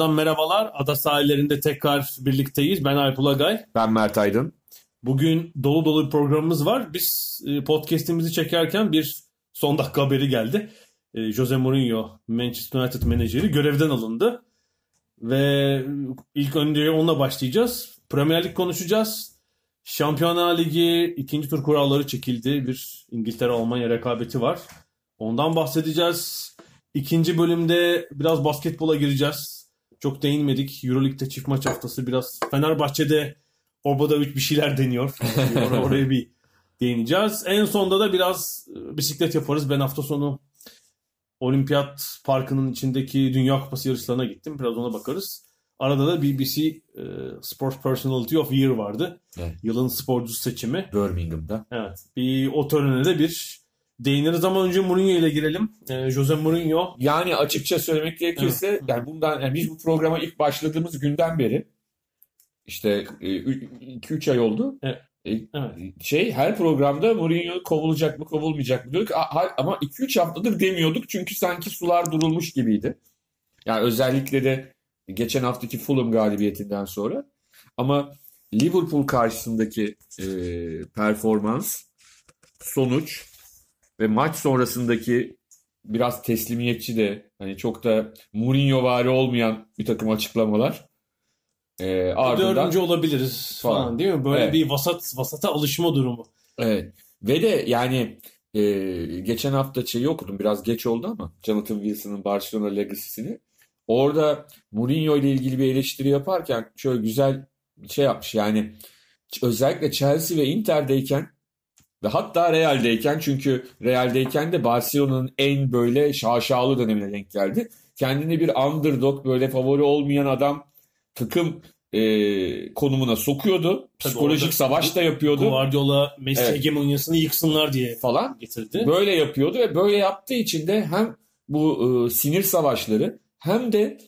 Londra'dan merhabalar. Ada sahillerinde tekrar birlikteyiz. Ben Alp Ulagay. Ben Mert Aydın. Bugün dolu dolu bir programımız var. Biz e, podcast'imizi çekerken bir son dakika haberi geldi. E, Jose Mourinho, Manchester United menajeri görevden alındı. Ve ilk önce onunla başlayacağız. Premier Lig konuşacağız. Şampiyonlar Ligi ikinci tur kuralları çekildi. Bir İngiltere-Almanya rekabeti var. Ondan bahsedeceğiz. İkinci bölümde biraz basketbola gireceğiz. Çok değinmedik. Euroleague'de çift maç haftası biraz Fenerbahçe'de Obradovic bir şeyler deniyor. Or- oraya bir değineceğiz. En sonda da biraz e, bisiklet yaparız. Ben hafta sonu Olimpiyat Parkı'nın içindeki Dünya Kupası yarışlarına gittim. Biraz ona bakarız. Arada da BBC e, Sports Personality of Year vardı. Evet. Yılın sporcusu seçimi. Birmingham'da. Evet. Bir o törene de bir değiniriz ama önce Mourinho ile girelim. E, Jose Mourinho Yani açıkça söylemek gerekirse Evet. yani bundan yani biz bu programa ilk başladığımız günden beri işte 2-3 ay oldu. Evet. E, Evet. Şey her programda Mourinho kovulacak mı kovulmayacak mı diyorduk. Ama 2-3 haftadır demiyorduk çünkü sanki sular durulmuş gibiydi. Yani özellikle de geçen haftaki Fulham galibiyetinden sonra. Ama Liverpool karşısındaki e, performans, sonuç ve maç sonrasındaki biraz teslimiyetçi de hani çok da Mourinho vari olmayan bir takım açıklamalar. E, ardından dördüncü olabiliriz falan, Falan. değil mi? Böyle Evet. bir vasat vasata alışma durumu. Evet. Ve de yani e, geçen hafta şeyi okudum. Biraz geç oldu ama Jonathan Wilson'ın Barcelona Legacy'sini. Orada Mourinho ile ilgili bir eleştiri yaparken şöyle güzel bir şey yapmış. Yani özellikle Chelsea ve Inter'deyken ve hatta Real'deyken çünkü Real'deyken de Barcelona'nın en böyle şaşalı dönemine denk geldi. Kendini bir underdog böyle favori olmayan adam takım e, konumuna sokuyordu. Tabii Psikolojik savaş da yapıyordu Guardiola Messi Evet. hegemonyasını yıksınlar diye falan. getirdi. Böyle yapıyordu ve böyle yaptığı için de hem bu e, sinir savaşları hem de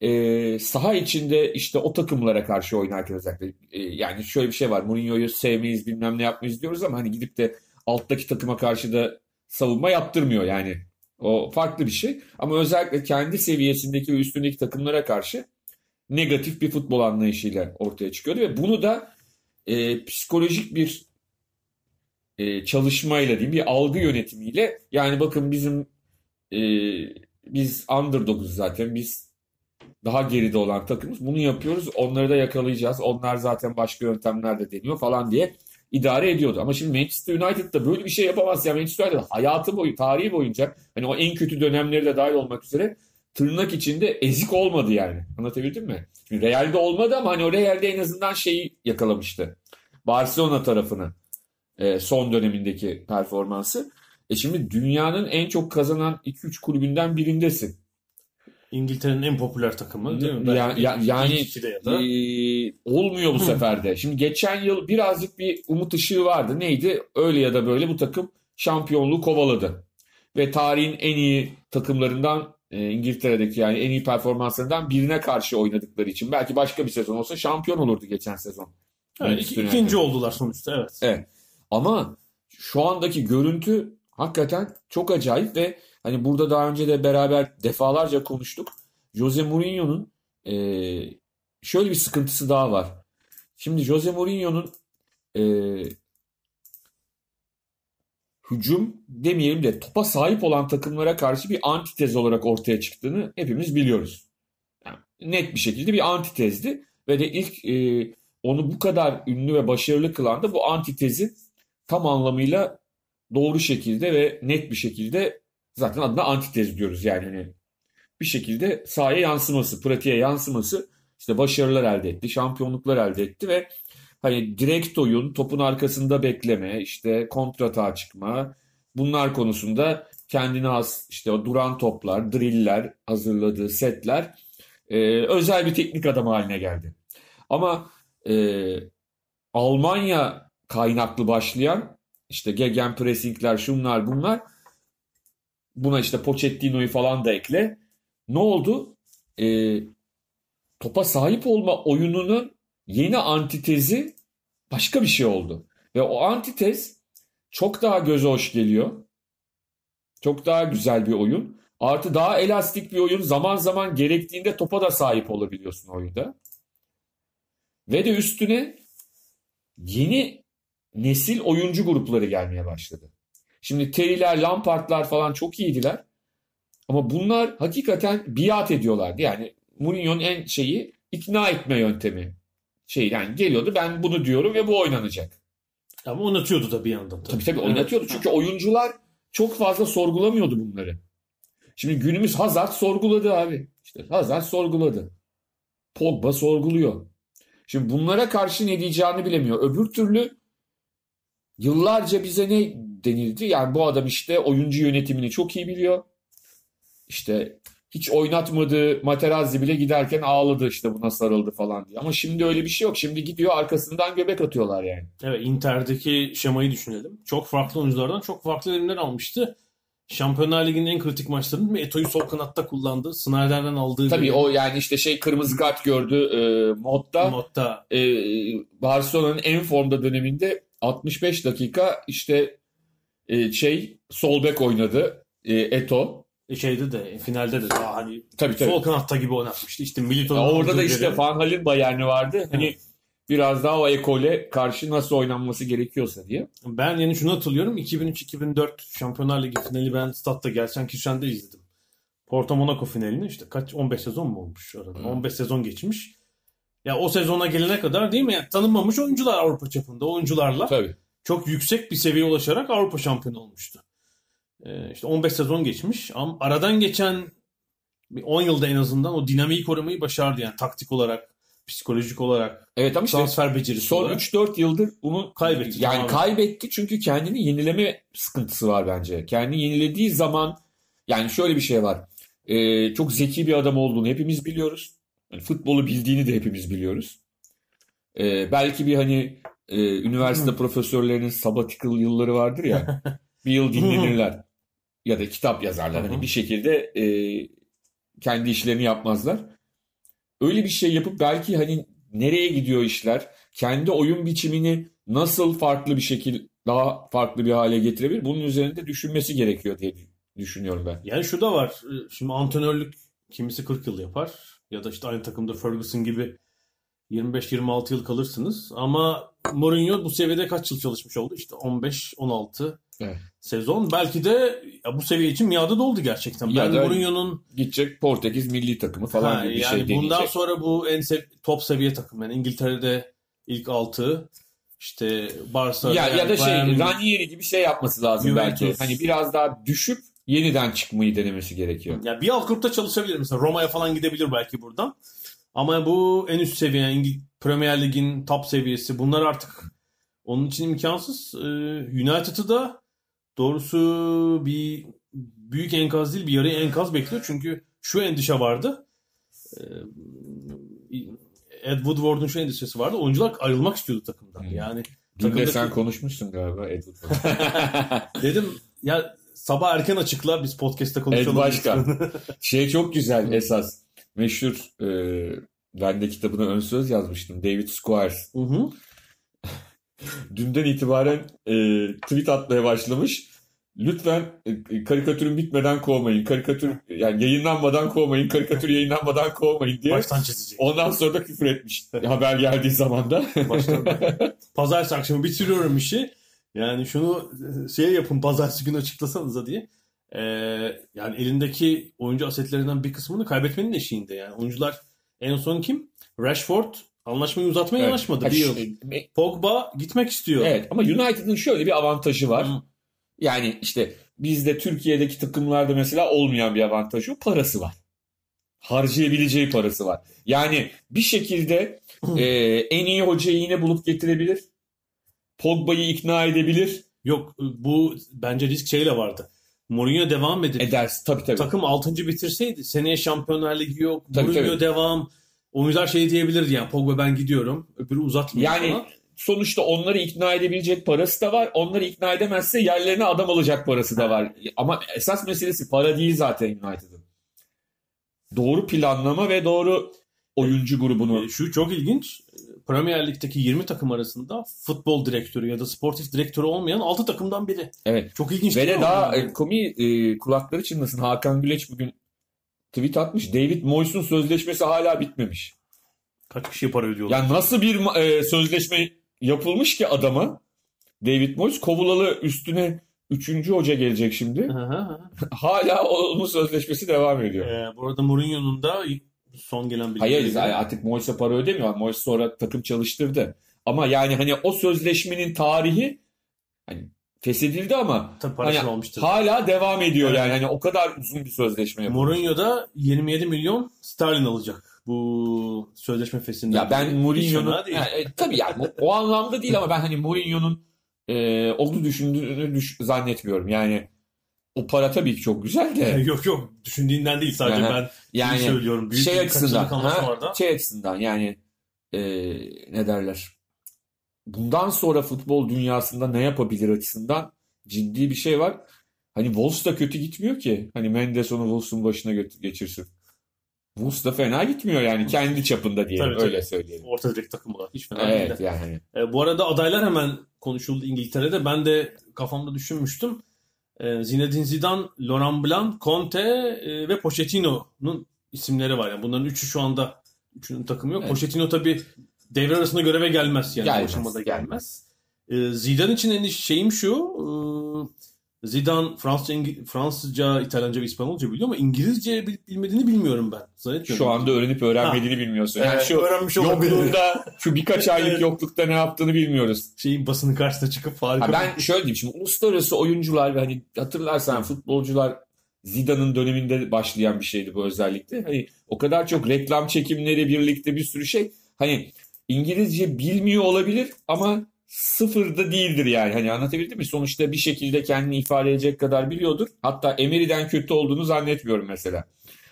e, saha içinde işte o takımlara karşı oynarken özellikle e, yani şöyle bir şey var. Mourinho'yu sevmeyiz bilmem ne yapmayız diyoruz ama hani gidip de alttaki takıma karşı da savunma yaptırmıyor yani. O farklı bir şey. Ama özellikle kendi seviyesindeki ve üstündeki takımlara karşı negatif bir futbol anlayışıyla ortaya çıkıyordu ve bunu da e, psikolojik bir e, çalışmayla diyeyim bir algı yönetimiyle yani bakın bizim e, biz underdog'uz zaten biz daha geride olan takımız bunu yapıyoruz onları da yakalayacağız onlar zaten başka yöntemler de deniyor falan diye idare ediyordu. Ama şimdi Manchester United da böyle bir şey yapamaz ya Manchester United hayatı boyu tarihi boyunca hani o en kötü dönemleri de dahil olmak üzere tırnak içinde ezik olmadı yani. Anlatabildim mi? Şimdi Real'de olmadı ama hani o Real'de en azından şeyi yakalamıştı. Barcelona tarafını e, son dönemindeki performansı. E şimdi dünyanın en çok kazanan 2-3 kulübünden birindesin. İngiltere'nin en popüler takımı değil mi? Ya- ya- yani ya da. e, olmuyor bu sefer de. Şimdi geçen yıl birazcık bir umut ışığı vardı. Neydi? Öyle ya da böyle bu takım şampiyonluğu kovaladı. Ve tarihin en iyi takımlarından e, İngiltere'deki yani en iyi performanslarından birine karşı oynadıkları için. Belki başka bir sezon olsa şampiyon olurdu geçen sezon. Evet, Manchester iki- ikinci oldular sonuçta evet. Evet. Ama şu andaki görüntü hakikaten çok acayip ve hani burada daha önce de beraber defalarca konuştuk. Jose Mourinho'nun eee, şöyle bir sıkıntısı daha var. Şimdi Jose Mourinho'nun eee hücum demeyelim de topa sahip olan takımlara karşı bir antitez olarak ortaya çıktığını hepimiz biliyoruz. Yani net bir şekilde bir antitezdi ve de ilk eee, onu bu kadar ünlü ve başarılı kılan da bu antitezi tam anlamıyla doğru şekilde ve net bir şekilde zaten adına antitez diyoruz yani hani bir şekilde sahaya yansıması, pratiğe yansıması işte başarılar elde etti, şampiyonluklar elde etti ve hani direkt oyun, topun arkasında bekleme, işte kontratağa çıkma bunlar konusunda kendine has işte o duran toplar, driller, hazırladığı setler e, özel bir teknik adam haline geldi. Ama e, Almanya kaynaklı başlayan işte gegenpressingler şunlar bunlar buna işte Pochettino'yu falan da ekle. Ne oldu? E, topa sahip olma oyununun yeni antitezi başka bir şey oldu. Ve o antitez çok daha göze hoş geliyor. Çok daha güzel bir oyun. Artı daha elastik bir oyun. Zaman zaman gerektiğinde topa da sahip olabiliyorsun oyunda. Ve de üstüne yeni nesil oyuncu grupları gelmeye başladı. Şimdi Terry'ler, Lampard'lar falan çok iyiydiler. Ama bunlar hakikaten biat ediyorlardı. Yani Mourinho'nun en şeyi ikna etme yöntemi. Şey yani geliyordu ben bunu diyorum ve bu oynanacak. Ama oynatıyordu da bir yandan. Tabii tabii oynatıyordu. Çünkü oyuncular çok fazla sorgulamıyordu bunları. Şimdi günümüz Hazard sorguladı abi. İşte Hazard sorguladı. Pogba sorguluyor. Şimdi bunlara karşı ne diyeceğini bilemiyor. Öbür türlü yıllarca bize ne denildi? Yani bu adam işte oyuncu yönetimini çok iyi biliyor. İşte hiç oynatmadığı Materazzi bile giderken ağladı işte buna sarıldı falan diye. Ama şimdi öyle bir şey yok. Şimdi gidiyor arkasından göbek atıyorlar yani. Evet Inter'deki şemayı düşünelim. Çok farklı oyunculardan çok farklı verimler almıştı. Şampiyonlar Ligi'nin en kritik maçlarında Eto'yu sol kanatta kullandı. Snyder'den aldığı Tabii bir o yani işte şey kırmızı kart gördü e, modda. modda. E, Barcelona'nın en formda döneminde 65 dakika işte e, şey sol bek oynadı e, Eto. şeyde de finalde de daha hani Tabii tabii. sol kanatta gibi oynatmıştı. İşte Milito'nun orada da işte Hal'in Bayern'i vardı. Hani biraz daha o ekole karşı nasıl oynanması gerekiyorsa diye. Ben yani şunu hatırlıyorum. 2003-2004 Şampiyonlar Ligi finali ben statta Gersen Kişen'de izledim. Porto Monaco finalini işte kaç 15 sezon mu olmuş arada? Hı. 15 sezon geçmiş. Ya o sezona gelene kadar değil mi? Yani tanınmamış oyuncular Avrupa çapında oyuncularla Tabii. Çok yüksek bir seviyeye ulaşarak Avrupa şampiyonu olmuştu. Ee, işte 15 sezon geçmiş ama aradan geçen bir 10 yılda en azından o dinamiği korumayı başardı yani taktik olarak, psikolojik olarak, Evet ama işte transfer becerisi son olarak. 3-4 yıldır bunu Kaybetti, Yani kaybetti çünkü kendini yenileme sıkıntısı var bence. Kendini yenilediği zaman yani şöyle bir şey var. Ee, çok zeki bir adam olduğunu hepimiz biliyoruz. Yani futbolu bildiğini de hepimiz biliyoruz. Ee, belki bir hani e, üniversite profesörlerinin sabbatical yılları vardır ya. bir yıl dinlenirler. ya da kitap yazarlar. Hani bir şekilde e, kendi işlerini yapmazlar. Öyle bir şey yapıp belki hani nereye gidiyor işler? Kendi oyun biçimini nasıl farklı bir şekil daha farklı bir hale getirebilir? Bunun üzerinde düşünmesi gerekiyor diye düşünüyorum ben. Yani şu da var. Şimdi antrenörlük kimisi 40 yıl yapar. Ya da işte aynı takımda Ferguson gibi 25-26 yıl kalırsınız. Ama Mourinho bu seviyede kaç yıl çalışmış oldu? İşte 15-16 Evet. sezon. Belki de ya bu seviye için miadı doldu gerçekten. Ya ben Mourinho'nun Gidecek Portekiz milli takımı falan ha, gibi bir yani şey deneyecek. bundan sonra bu en sev- top seviye takım. Yani İngiltere'de ilk 6 işte Barça, ya, ya da şey Bayern Ranieri gibi şey yapması lazım Juventus. belki. Hani biraz daha düşüp yeniden çıkmayı denemesi gerekiyor. Ya bir alt grupta çalışabilir mesela. Roma'ya falan gidebilir belki buradan. Ama bu en üst seviye yani İngil- Premier Lig'in top seviyesi bunlar artık onun için imkansız. Ee, United'ı da doğrusu bir büyük enkaz değil bir yarı enkaz bekliyor. Çünkü şu endişe vardı. Ee, Ed Woodward'un şu endişesi vardı. Oyuncular ayrılmak istiyordu takımdan. Hmm. Yani Dün de takımdaki- sen konuşmuşsun galiba Edward. dedim ya sabah erken açıkla biz podcast'te konuşalım. Ed Başkan. Şey çok güzel esas. Meşhur e, ben de kitabına ön söz yazmıştım. David Squires. Hı hı. Dünden itibaren e, tweet atmaya başlamış. Lütfen e, karikatürün bitmeden kovmayın. Karikatür yani yayınlanmadan kovmayın. Karikatür yayınlanmadan kovmayın diye. Baştan çizecek. Ondan sonra da küfür etmiş. Haber geldiği zaman da. Baştan. Pazartesi akşamı bitiriyorum işi. Yani şunu şey yapın pazartesi günü açıklasanıza diye. Ee, yani elindeki oyuncu asetlerinden bir kısmını kaybetmenin eşiğinde. Yani oyuncular en son kim? Rashford anlaşmayı uzatmaya yanaşmadı bir yıl. E, Pogba gitmek istiyor. Evet ama United'ın şöyle bir avantajı var. Hı. Yani işte bizde Türkiye'deki takımlarda mesela olmayan bir avantajı parası var. harcayabileceği parası var. Yani bir şekilde e, en iyi hocayı yine bulup getirebilir. Pogba'yı ikna edebilir. Yok bu bence risk şeyle vardı. Mourinho devam edip Edersin tabii tabii. takım 6. bitirseydi seneye Şampiyonlar Ligi yok. Tabii, Mourinho tabii. devam. Oyuncular şey diyebilirdi yani Pogba ben gidiyorum. Öbürü uzatmıyor Yani falan. sonuçta onları ikna edebilecek parası da var. Onları ikna edemezse yerlerine adam alacak parası da var. Ama esas meselesi para değil zaten United'ın. Doğru planlama ve doğru oyuncu grubunu. E, Şu çok ilginç. Premier Lig'deki 20 takım arasında futbol direktörü ya da sportif direktörü olmayan 6 takımdan biri. Evet. Çok ilginç Ve de daha Yani? e, komi e, kulakları çınlasın. Hakan Güleç bugün tweet atmış. David Moyes'un sözleşmesi hala bitmemiş. Kaç kişiye para ödüyorlar? Yani nasıl bir e, sözleşme yapılmış ki adama? David Moyes kovulalı üstüne 3. hoca gelecek şimdi. Hala onun sözleşmesi devam ediyor. Ee, bu arada Mourinho'nun da son gelen bilgi. Hayır artık Moyes'e para ödemiyor. Moyes sonra takım çalıştırdı. Ama yani hani o sözleşmenin tarihi hani feshedildi ama hani almıştır. hala devam ediyor Evet. yani. Hani o kadar uzun bir sözleşme yapılmış. Mourinho da 27 milyon sterlin alacak bu sözleşme fesinden. Ya ben Mourinho'nun. Ha, e, tabii yani o, o anlamda değil ama ben hani Mourinho'nun e, olduğu düşündüğünü düş- zannetmiyorum. Yani o para tabii ki çok güzel de yok yok düşündüğünden değil sadece Yani- ben yani söylüyorum. Büyük şey açısından ha, şey açısından yani e, ne derler bundan sonra futbol dünyasında ne yapabilir açısından ciddi bir şey var. Hani Wolves da kötü gitmiyor ki. Hani Mendes onu Wolves'un başına geçirsin. Wolves da fena gitmiyor yani kendi çapında diyelim Tabii, tabii. öyle söyleyelim. Orta direkt takım olarak hiç fena değil Evet de. yani E, bu arada adaylar hemen konuşuldu İngiltere'de. Ben de kafamda düşünmüştüm. E, Zinedine Zidane, Laurent Blanc, Conte e, ve Pochettino'nun isimleri var. Yani bunların üçü şu anda üçünün takımı yok. Evet. Pochettino tabii devre arasında göreve gelmez yani. Gelmez, bu aşamada gelmez. gelmez. E, Zidane için en şeyim şu. Zidane Fransızca, İngi- Fransızca, İtalyanca ve İspanyolca biliyor ama İngilizce bilip bilmediğini bilmiyorum ben. Zannetmiyorum. şu anda öğrenip öğrenmediğini bilmiyorsun. Yani şu öğrenmiş yokluğunda şu birkaç aylık yoklukta ne yaptığını bilmiyoruz. Şeyin basının karşısına çıkıp harika. Ha ben şöyle diyeyim şimdi uluslararası oyuncular ve hani hatırlarsan futbolcular Zidane'ın döneminde başlayan bir şeydi bu özellikle. Hani o kadar çok reklam çekimleri birlikte bir sürü şey. Hani İngilizce bilmiyor olabilir ama sıfırda değildir yani. Hani anlatabildim mi? Sonuçta bir şekilde kendini ifade edecek kadar biliyordur. Hatta Emery'den kötü olduğunu zannetmiyorum mesela.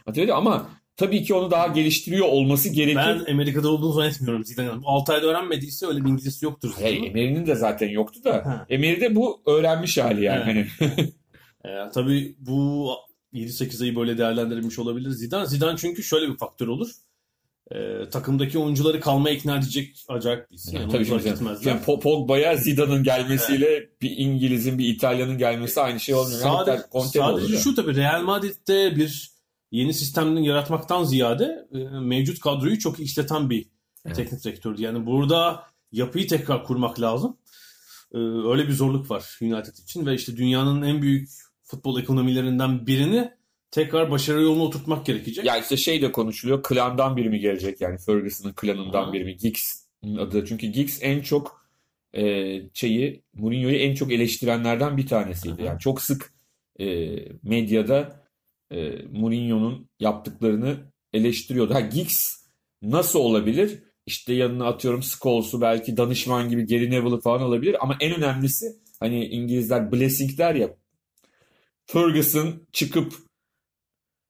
Anlatabildim? Ama tabii ki onu daha geliştiriyor olması gerekir. Ben Amerika'da olduğunu zannetmiyorum Zidane'ın. 6 ayda öğrenmediyse öyle bir İngilizcesi yoktur. Hey. Emery'nin de zaten yoktu da. Ha. Emery'de bu öğrenmiş hali yani. Hani Ee, tabii bu 7-8 ayı böyle değerlendirilmiş olabilir Zidane. Zidane çünkü şöyle bir faktör olur. Ee, takımdaki oyuncuları kalmaya ikna edecek acayip bir isim. Yani Tabii oyuncular şimdi, gitmezler. Po- Pogba'ya Zidane'ın gelmesiyle bir İngiliz'in bir İtalyan'ın gelmesi aynı şey olmuyor. Yani Sadece, hatta sadece şu tabii Real Madrid'de bir yeni sistemini yaratmaktan ziyade e, mevcut kadroyu çok işleten bir Evet. teknik direktördü. Yani burada yapıyı tekrar kurmak lazım. Ee, öyle bir zorluk var United için ve işte dünyanın en büyük futbol ekonomilerinden birini tekrar başarı yoluna oturtmak gerekecek. Ya işte şey de konuşuluyor. Klandan biri mi gelecek yani Ferguson'ın klanından Aha. biri mi? Giggs'in adı. Çünkü Giggs en çok e, şeyi Mourinho'yu en çok eleştirenlerden bir tanesiydi. Aha. Yani çok sık e, medyada e, Mourinho'nun yaptıklarını eleştiriyordu. Ha Giggs nasıl olabilir? İşte yanına atıyorum Scholes'u belki danışman gibi Gary Neville'ı falan alabilir ama en önemlisi hani İngilizler blessing der ya Ferguson çıkıp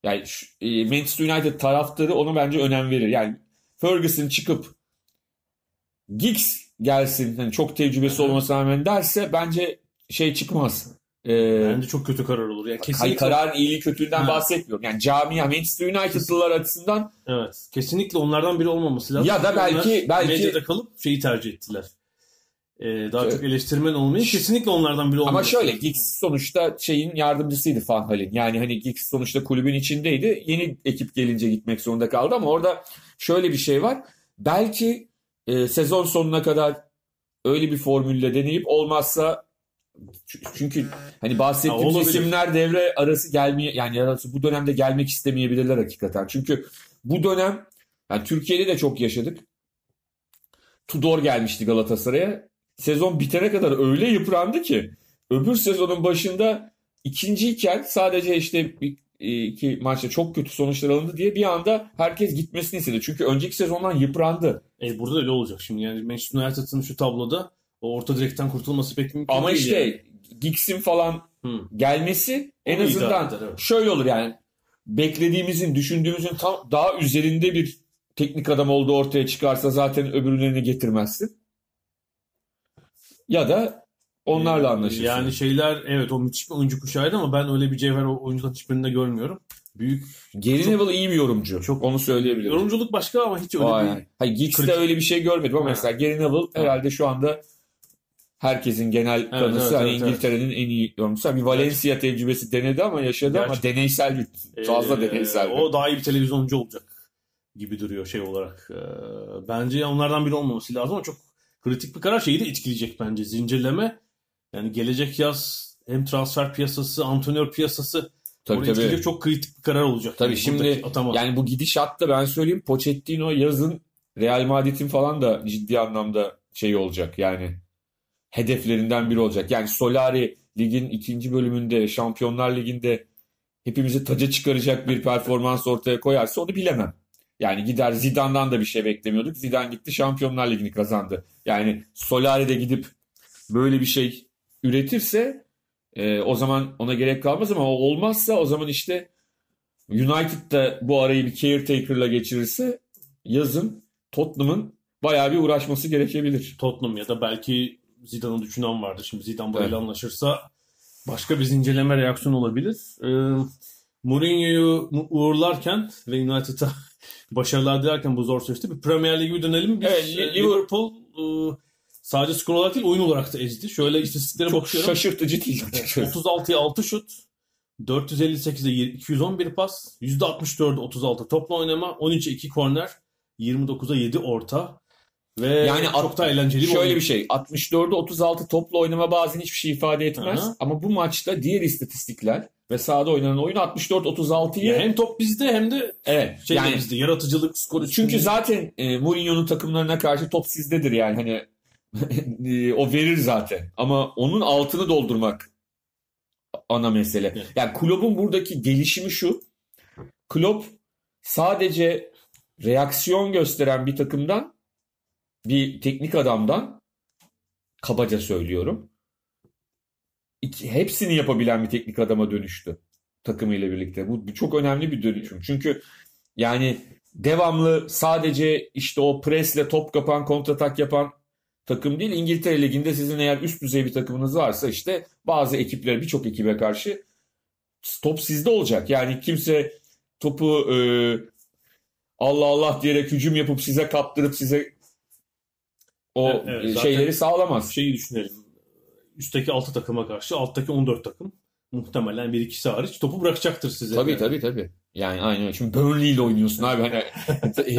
yani şu- e, Manchester United taraftarı ona bence önem verir. Yani Ferguson çıkıp Giggs gelsin hani çok tecrübesi olmasına rağmen derse bence şey çıkmaz. Ee, Bence çok kötü karar olur. Yani kesinlikle karar iyiliği kötülüğünden Ha. bahsetmiyorum. Yani camia Manchester United'lılar açısından evet. Kesinlikle onlardan biri olmaması lazım. Ya da belki- Onlar belki- medyada kalıp şeyi tercih ettiler. Ee, daha Evet. çok eleştirmen olmayı kesinlikle onlardan biri olmalı. ama şöyle Giggs sonuçta şeyin yardımcısıydı Van Hal'in. Yani hani Giggs sonuçta kulübün içindeydi. Yeni ekip gelince gitmek zorunda kaldı ama orada şöyle bir şey var. Belki e, sezon sonuna kadar öyle bir formülle deneyip olmazsa çünkü hani Ha, bahsettiğimiz olabilir. isimler devre arası gelmeye yani arası bu dönemde gelmek istemeyebilirler hakikaten. Çünkü bu dönem yani Türkiye'de de çok yaşadık. Tudor gelmişti Galatasaray'a. Sezon bitene kadar öyle yıprandı ki öbür sezonun başında ikinciyken sadece işte bir iki maçta çok kötü sonuçlar alındı diye bir anda herkes gitmesini istedi. Çünkü önceki sezondan yıprandı. E, burada öyle olacak şimdi. Yani Manchester United'ın şu tabloda o orta direkten kurtulması pek mümkün Ama değil işte yani. Giggs'in falan Hı. gelmesi en Onu azından eder, evet. şöyle olur yani beklediğimizin, düşündüğümüzün tam daha üzerinde bir teknik adam olduğu ortaya çıkarsa zaten öbürlerini getirmezsin. Ya da onlarla anlaşırsın. Yani şeyler evet o müthiş bir oyuncu kuşağıydı ama ben öyle bir cevher o oyuncuların hiçbirinde görmüyorum. Büyük Gary çok- Neville iyi bir yorumcu. çok- Onu söyleyebilirim. yorumculuk başka ama hiç öyle Aa, bir. Hayır, kritik- öyle bir şey görmedim ama Ha. mesela Gary Neville herhalde şu anda herkesin genel kanısı evet, hani evet, İngiltere'nin en iyi yorumcusu. Bir Valencia tecrübesi denedi ama yaşadı ama Gerçi- deneysel bir fazla Ee, deneysel. bir. O daha iyi bir televizyoncu olacak gibi duruyor şey olarak. Ee, bence onlardan biri olmaması lazım ama çok kritik bir karar. Şeyi de etkileyecek bence zincirleme. Yani gelecek yaz hem transfer piyasası, antrenör piyasası Tabii, tabii. etkileyecek çok kritik bir karar olacak. Tabii Yani şimdi atama. yani bu gidişatta ben söyleyeyim Pochettino yazın Real Madrid'in falan da ciddi anlamda şey olacak yani hedeflerinden biri olacak. Yani Solari ligin ikinci bölümünde Şampiyonlar Ligi'nde hepimizi taca çıkaracak bir performans ortaya koyarsa onu bilemem. Yani gider Zidane'dan da bir şey beklemiyorduk. Zidane gitti Şampiyonlar Ligi'ni kazandı. Yani Solari de gidip böyle bir şey üretirse e, o zaman ona gerek kalmaz ama olmazsa o zaman işte United da bu arayı bir caretaker'la geçirirse yazın Tottenham'ın bayağı bir uğraşması gerekebilir. Tottenham ya da belki Zidane'ı düşünen vardır. Şimdi Zidane burayla Evet. anlaşırsa başka bir zincirleme reaksiyon olabilir. Ee, Mourinho'yu uğurlarken ve United'a başarılar dilerken bu zor süreçte bir Premier Lig'e dönelim. Biz, Evet, e, Liverpool- e, sadece skor olarak değil oyun olarak da ezdi. Şöyle istatistiklere Çok bakıyorum. şaşırtıcı değil açıkçası. 36'ya 6 şut, 458'e 211 pas, %64'e 36 topla oynama, 13'e 2 korner, 29'a 7 orta ve Yani çok da eğlenceli bir Şöyle bir şey 64'e 36 topla oynama bazen hiçbir şey ifade etmez. Aha. Ama bu maçta diğer istatistikler ve sahada oynanan oyun 64-36'yı Ya hem top bizde hem de evet şey yani bizde yaratıcılık skor Çünkü üstünlüğü. zaten e, Mourinho'nun takımlarına karşı top sizdedir yani hani o verir zaten ama onun altını doldurmak ana mesele. Evet. Yani Klopp'un buradaki gelişimi şu. Klopp sadece reaksiyon gösteren bir takımdan bir teknik adamdan kabaca söylüyorum. İki- hepsini yapabilen bir teknik adama dönüştü takımıyla birlikte. Bu, bu çok önemli bir dönüşüm. Çünkü yani devamlı sadece işte o presle top kapan, kontratak yapan takım değil. İngiltere Ligi'nde sizin eğer üst düzey bir takımınız varsa işte bazı ekiplere, birçok ekibe karşı top sizde olacak. Yani kimse topu e, Allah Allah diyerek hücum yapıp size kaptırıp size o Evet, evet, şeyleri sağlamaz. şeyi düşünelim. Üstteki 6 takıma karşı alttaki 14 takım muhtemelen bir ikisi hariç topu bırakacaktır size. Tabii Yani. tabii tabii. Yani aynen. Şimdi Burnley ile oynuyorsun abi. Hani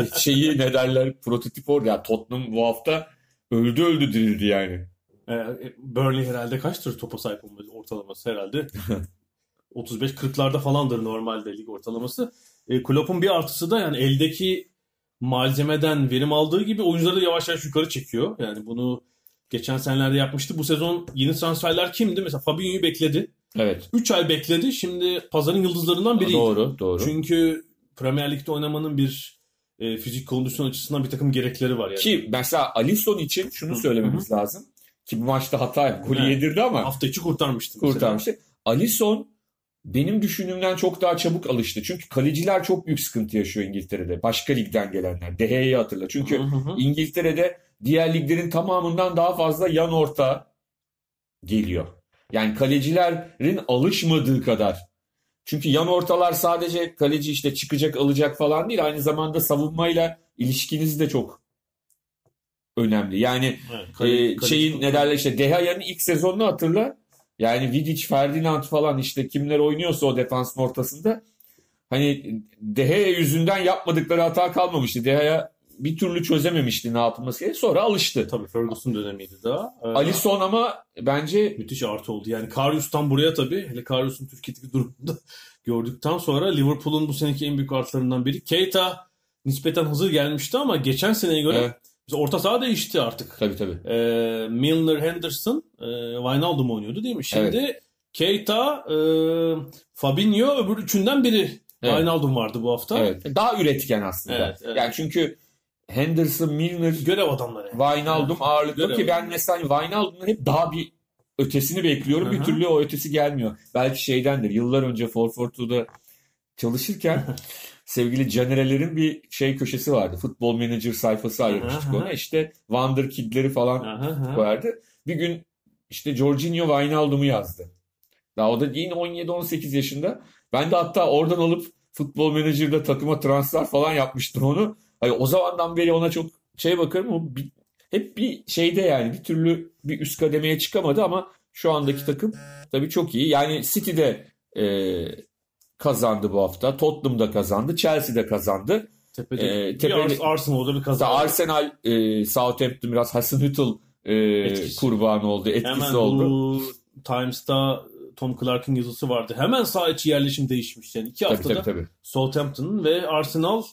şeyi ne derler prototip orada. Ya Tottenham bu hafta öldü öldü dirildi yani. Ee, Burnley herhalde kaçtır topa sahip olması ortalaması herhalde. 35-40'larda falandır normalde lig ortalaması. E, Klopp'un bir artısı da yani eldeki malzemeden verim aldığı gibi oyuncuları da yavaş yavaş yukarı çekiyor. Yani bunu geçen senelerde yapmıştı. Bu sezon yeni transferler kimdi? Mesela Fabinho'yu bekledi. Evet. 3 ay bekledi. Şimdi pazarın yıldızlarından biriydi. Doğru doğru. Çünkü Premier Lig'de oynamanın bir e, fizik kondisyon açısından bir takım gerekleri var yani. Ki mesela Alisson için şunu söylememiz lazım. Ki bu maçta hata golü Evet. yedirdi ama Hafta içi kurtarmıştı. mesela. kurtarmıştı. Alisson benim düşündüğümden çok daha çabuk alıştı. Çünkü kaleciler çok büyük sıkıntı yaşıyor İngiltere'de. Başka ligden gelenler. De Gea'yı hatırla. Çünkü hı hı. İngiltere'de diğer liglerin tamamından daha fazla yan orta geliyor. Yani kalecilerin alışmadığı kadar. Çünkü yan ortalar sadece kaleci işte çıkacak alacak falan değil. Aynı zamanda savunmayla ilişkiniz de çok önemli. Yani Evet, e, kale- kale- şeyin ne derler işte Dehaya'nın ilk sezonunu hatırla. Yani Vidic, Ferdinand falan işte kimler oynuyorsa o defansın ortasında hani Dehaya yüzünden yapmadıkları hata kalmamıştı. Dehaya bir türlü çözememişti ne yapılması gerektiğini. Sonra alıştı. Tabii Ferguson dönemiydi daha. Ee, Alisson ama bence müthiş artı oldu. Yani Karius'tan buraya tabii. Hele Karius'un Türkiye'deki durumunda gördükten sonra Liverpool'un bu seneki en büyük artılarından biri. Keita nispeten hazır gelmişti ama geçen seneye göre Evet. orta saha değişti artık. tabii tabii. Ee, Milner, Henderson, e, Wijnaldum oynuyordu değil mi? Şimdi Keita, e, Fabinho öbür üçünden biri. Evet. Wijnaldum vardı bu hafta. Evet. Daha üretken aslında. Evet, evet. Yani çünkü Henderson, Milner, Görev adamları. Wijnaldum ağırlıklı Görev ki ben mesela Wijnaldum'un hep daha bir ötesini bekliyorum. Hı Bir türlü o ötesi gelmiyor. Belki şeydendir. Yıllar önce 442'da çalışırken sevgili Canerelerin bir şey köşesi vardı. Futbol Manager sayfası ayırmıştık ona. İşte Wonderkid'leri falan aha. koyardı. Bir gün işte Jorginho Wijnaldum'u yazdı. Daha o da yine 17-18 yaşında. Ben de hatta oradan alıp Futbol Manager'da takıma transfer falan yapmıştım onu. Hani o zamandan beri ona çok şey bakarım. O bir- hep bir şeyde yani bir türlü bir üst kademeye çıkamadı ama şu andaki takım tabii çok iyi. Yani City'de e, kazandı bu hafta. Tottenham'da kazandı. Chelsea'de kazandı. Tepede. Bir tepede- Ars- Arsenal'da bir Mesela kaza. Arsenal, e, Southampton biraz Hasenhüttl e, Etkisi. kurbanı oldu. Etkisi Hemen oldu. bu Times'ta Tom Clark'ın yazısı vardı. Hemen sağ içi yerleşim değişmiş. Yani iki Tabii haftada tabii tabii. Southampton ve Arsenal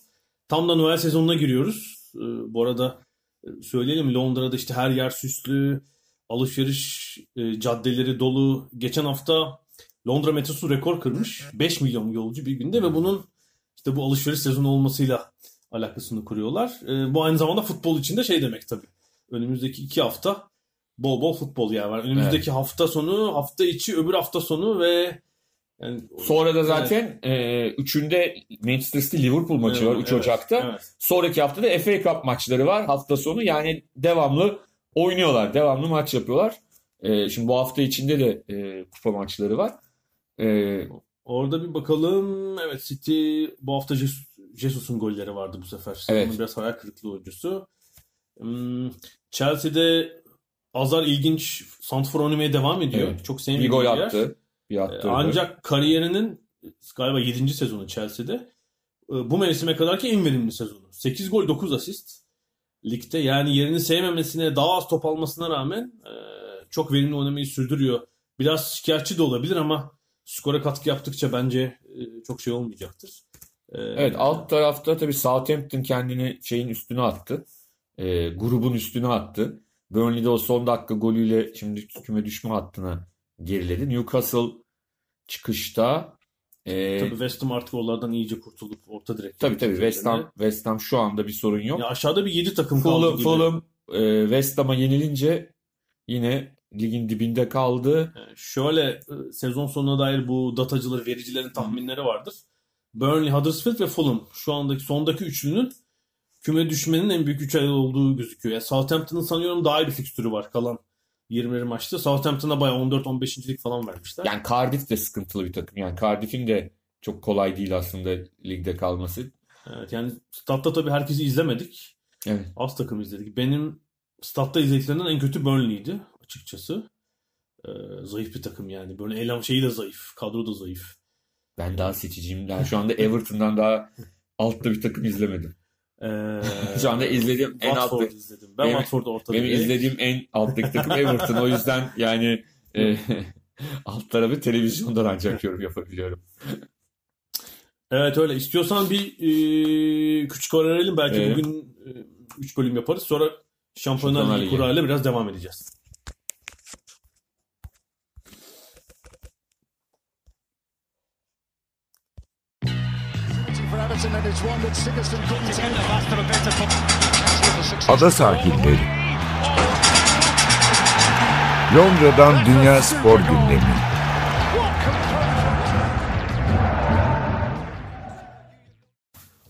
tam da Noel sezonuna giriyoruz. Ee, bu arada e, söyleyelim Londra'da işte her yer süslü, alışveriş e, caddeleri dolu. Geçen hafta Londra metrosu rekor kırmış. 5 milyon yolcu bir günde ve bunun işte bu alışveriş sezonu olmasıyla alakasını kuruyorlar. E, bu aynı zamanda futbol için de şey demek tabii. Önümüzdeki iki hafta bol bol futbol yani var. Önümüzdeki hafta sonu, hafta içi, öbür hafta sonu ve yani Sonra da zaten e, üçünde Manchester City Liverpool maçı var 3 Evet, Ocak'ta. evet. Sonraki hafta da FA Cup maçları var hafta sonu. Yani devamlı oynuyorlar. Devamlı maç yapıyorlar. E, şimdi bu hafta içinde de e, kupa maçları var. E, Orada bir bakalım. Evet City bu hafta Jesus- Jesus'un golleri vardı bu sefer. Evet. Onun biraz hayal kırıklığı oyuncusu. Hmm, Chelsea'de Azar ilginç santrfor oynamaya devam ediyor. Evet. Çok bir sevdiğim gol yer. attı. Bir Ee, attırdı. Ancak kariyerinin galiba 7. sezonu Chelsea'de. Ee, Bu mevsime kadarki en verimli sezonu. 8 gol 9 asist. Ligde yani yerini sevmemesine daha az top almasına rağmen e, çok verimli oynamayı sürdürüyor. Biraz şikayetçi de olabilir ama skora katkı yaptıkça bence e, çok şey olmayacaktır. Evet alt tarafta tabii Southampton kendini şeyin üstüne attı. E, grubun üstüne attı. Burnley'de o son dakika golüyle şimdi küme düşme hattına geriledi. Newcastle çıkışta e, Tabii West Ham artık oralardan iyice kurtulup orta direkt. tabii tabii West Ham, West Ham şu anda bir sorun yok. Ya aşağıda bir 7 takım kaldı Fulham, gibi. Fulham e, West Ham'a yenilince yine ligin dibinde kaldı. Yani şöyle e, sezon sonuna dair bu datacılar, vericilerin tahminleri vardır. Burnley, Huddersfield ve Fulham şu andaki sondaki üçlünün küme düşmenin en büyük üç ayı olduğu gözüküyor. Yani Southampton'ın sanıyorum daha iyi bir fikstürü var kalan 20 maçta. Southampton'a bayağı 14-15.lik falan vermişler. Yani Cardiff de sıkıntılı bir takım. Yani Cardiff'in de çok kolay değil aslında ligde kalması. Evet, yani statta tabii herkesi izlemedik. Evet. Az takım izledik. Benim statta izlediklerimden en kötü Burnley'di açıkçası. Ee, zayıf bir takım yani. Böyle eylem şeyi de zayıf. Kadro da zayıf. Ben daha seçiciyim. Yani şu anda Everton'dan daha altta bir takım izlemedim. Ee, Şu anda izlediğim en Watford altta izledim. Ben Benim- Watford'u ortada benim izlediğim en alttaki takım Everton. O yüzden yani e, alt tarafı televizyondan ancak yorum yapabiliyorum. Evet öyle. İstiyorsan bir e, küçük ara verelim. Belki Evet. bugün 3 bölüm yaparız. Sonra Şampiyonlar Ligi kurayla biraz devam edeceğiz. Ada sahilleri. Londra'dan Dünya Spor Gündemi.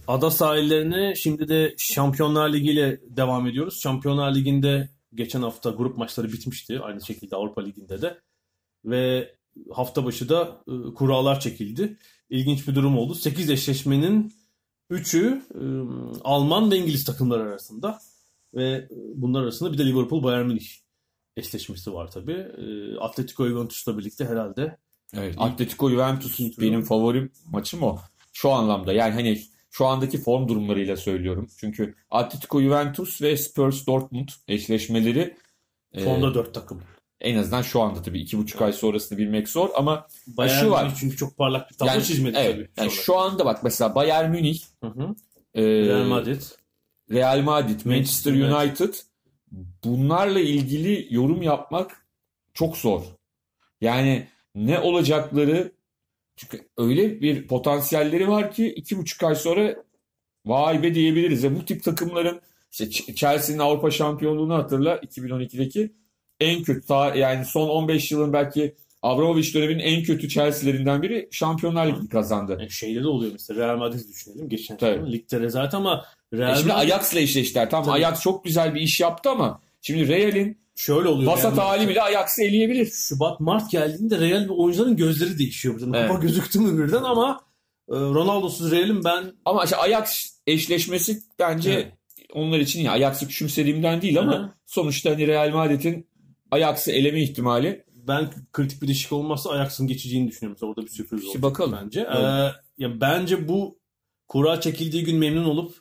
Ada sahillerine şimdi de Şampiyonlar Ligi ile devam ediyoruz. Şampiyonlar Ligi'nde geçen hafta grup maçları bitmişti. Aynı şekilde Avrupa Ligi'nde de. Ve hafta başı da e, kurallar çekildi. İlginç bir durum oldu. 8 eşleşmenin 3'ü e, Alman ve İngiliz takımlar arasında. Ve e, bunlar arasında bir de Liverpool Bayern Münih eşleşmesi var tabii. E, Atletico Juventus'la birlikte herhalde. Evet. Atletico Juventus İkinci benim tur. favorim maçım o. Şu anlamda yani hani şu andaki form durumlarıyla söylüyorum. Çünkü Atletico Juventus ve Spurs Dortmund eşleşmeleri e, Formda 4 takım. En azından şu anda tabii iki buçuk ay sonrasını bilmek zor ama Bayern şu var. Münih çünkü çok parlak bir tablo yani, çizmedi evet, tabii. yani şu anda bak mesela Bayern Münih, Hı hı. e, Real Madrid. Real Madrid, Manchester United bunlarla ilgili yorum yapmak çok zor. Yani ne olacakları çünkü öyle bir potansiyelleri var ki iki buçuk ay sonra vay be diyebiliriz. Ya bu tip takımların işte Ch- Chelsea'nin Avrupa şampiyonluğunu hatırla 2012'deki en kötü yani son 15 yılın belki Abramovich döneminin en kötü Chelsea'lerinden biri Şampiyonlar Ligi'ni kazandı. Yani şeyde de oluyor mesela Real Madrid düşünelim. Geçen sene ligde rezalet ama E Real şimdi Madrid Ajax'la eşleştiler. Tamam Tabii. Ajax çok güzel bir iş yaptı ama şimdi Real'in şöyle oluyor. vasat Madrid. hali bile Ajax'ı eleyebilir. Şubat Mart geldiğinde Real ve oyuncuların gözleri değişiyor. Birden. Evet. Kupa gözüktü mü birden ama e, Ronaldo'suz Real'in ben Ama işte Ajax eşleşmesi bence Evet. onlar için ya Ajax'ı küçümsediğimden değil ama hı. sonuçta hani Real Madrid'in Ajax'ı eleme ihtimali ben kritik bir değişik olmazsa Ajax'ın geçeceğini düşünüyorum. Mesela orada bir sürpriz olacak bakalım. bence. Evet. Ee, ya bence bu kura çekildiği gün memnun olup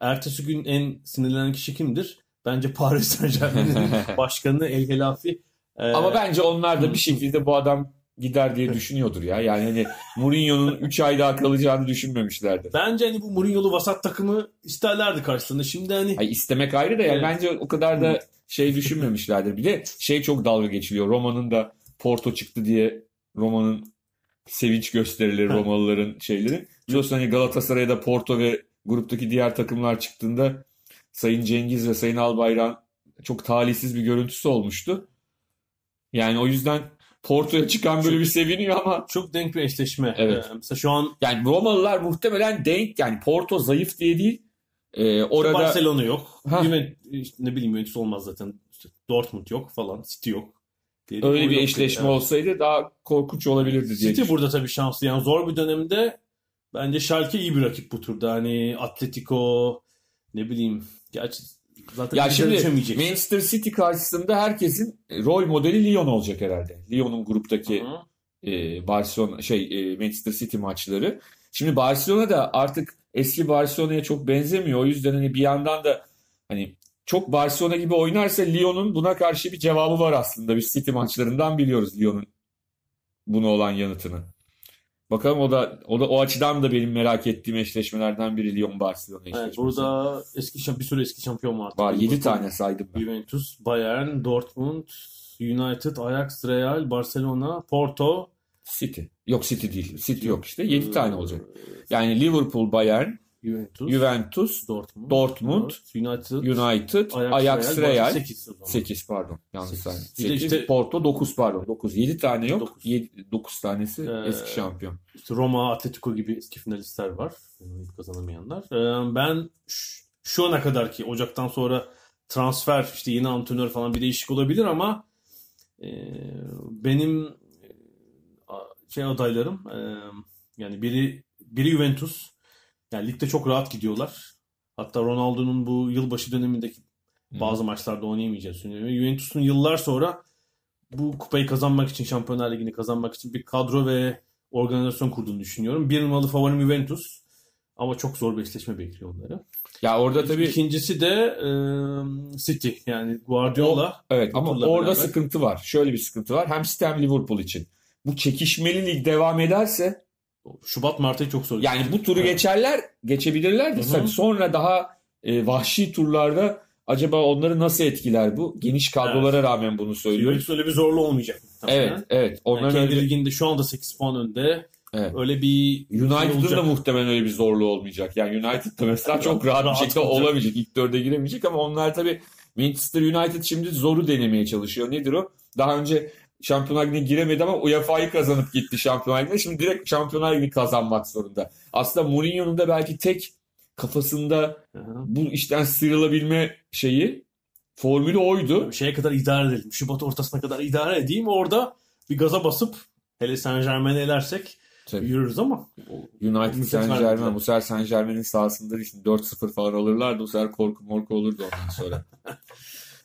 ertesi gün en sinirlenen kişi kimdir? Bence Paris Saint Germain'in başkanı El Helafi. Ee, ama bence onlar da bir şekilde bu adam gider diye düşünüyordur ya. Yani hani Mourinho'nun 3 ay daha kalacağını düşünmemişlerdi. bence hani bu Mourinho'lu vasat takımı isterlerdi karşısında. Şimdi hani Ay istemek ayrı da yani Evet. bence o kadar da şey düşünmemişlerdir. Bir de şey çok dalga geçiliyor. Roma'nın da Porto çıktı diye Roma'nın sevinç gösterileri. Romalıların şeyleri. Biliyorsun hani Galatasaray'a da Porto ve gruptaki diğer takımlar çıktığında Sayın Cengiz ve Sayın Albayrak'ın çok talihsiz bir görüntüsü olmuştu. Yani o yüzden Porto'ya çıkan böyle bir seviniyor ama çok denk bir eşleşme. Evet. Ee, mesela şu an yani Romalılar muhtemelen denk yani Porto zayıf diye değil. Ee, orada Barcelona yok. Ha. Juventus, işte ne bileyim Juventus olmaz zaten. İşte Dortmund yok falan. City yok. Diye öyle bir yok eşleşme yani. olsaydı daha korkunç olabilirdi diye City burada tabii şanslı. Yani zor bir dönemde bence Schalke iyi bir rakip bu turda. Hani Atletico ne bileyim. Gerçi zaten Ya bize şimdi. Manchester City karşısında herkesin rol modeli Lyon olacak herhalde. Lyon'un gruptaki e, Barcelona şey e, Manchester City maçları. Şimdi Barcelona da artık eski Barcelona'ya çok benzemiyor. O yüzden hani bir yandan da hani çok Barcelona gibi oynarsa Lyon'un buna karşı bir cevabı var aslında. Biz City maçlarından biliyoruz Lyon'un buna olan yanıtını. Bakalım o da o da o açıdan da benim merak ettiğim eşleşmelerden biri Lyon Barcelona eşleşmesi. Evet, burada eski şamp- bir sürü eski şampiyon var. var 7 Liverpool, tane saydım ben. Juventus, Bayern, Dortmund, United, Ajax, Real, Barcelona, Porto. City. Yok City değil. City yok işte. 7 Ee, tane olacak. Yani Liverpool, Bayern, Juventus, Juventus, Dortmund, Dortmund, United, United, Ajax, Ajax, Real. 8 o zaman. 8 pardon. Yanlış Sekiz. saydım. Bir de 8, işte- Porto 9 pardon. 9. 7 tane yok. Dokuz. 9 tanesi Ee, eski şampiyon. İşte Roma, Atletico gibi eski finalistler var. Hiç Kazanamayanlar. Ee, Ben şu ana kadar ki Ocak'tan sonra transfer işte yeni antrenör falan bir değişik olabilir ama e, benim e, şey adaylarım e, yani biri biri Juventus. Yani ligde çok rahat gidiyorlar. Hatta Ronaldo'nun bu yılbaşı dönemindeki bazı maçlarda oynayamayacağını düşünüyorum. Juventus'un yıllar sonra bu kupayı kazanmak için, Şampiyonlar Ligi'ni kazanmak için bir kadro ve organizasyon kurduğunu düşünüyorum. Bir numaralı favorim Juventus. Ama çok zor bir eşleşme bekliyor onları. Ya orada tabii İkincisi de e, City. Yani Guardiola. evet bu ama orada beraber. sıkıntı var. Şöyle bir sıkıntı var. Hem City hem Liverpool için. Bu çekişmeli lig devam ederse Şubat Mart'ı çok zor. Yani bu turu geçerler, geçebilirler de sonra daha e, vahşi turlarda acaba onları nasıl etkiler bu? Geniş kadrolara rağmen bunu söylüyorum. Juventus öyle bir zorlu olmayacak. Evet, evet. Yani Onların kendi öyle, liginde şu anda 8 puan önde. evet. Öyle bir şey United'ın olacak. da muhtemelen öyle bir zorluğu olmayacak. Yani United da mesela çok rahat bir Rahat şekilde olacak. olamayacak. İlk dörde giremeyecek ama onlar tabii Manchester United şimdi zoru denemeye çalışıyor. Nedir o? Daha önce Şampiyonlar Ligi'ne giremedi ama UEFA'yı kazanıp gitti Şampiyonlar Ligi'ne. Şimdi direkt Şampiyonlar Ligi'ni kazanmak zorunda. Aslında Mourinho'nun da belki tek kafasında bu işten sıyrılabilme şeyi formülü oydu. şeye kadar idare edelim. Şubat ortasına kadar idare edeyim. Orada bir gaza basıp hele Saint Germain'i elersek Tabii. yürürüz ama United Saint. Germain bu sefer Saint Germain'in sahasında şimdi 4-0 falan alırlardı. Bu sefer korku morku olurdu ondan sonra.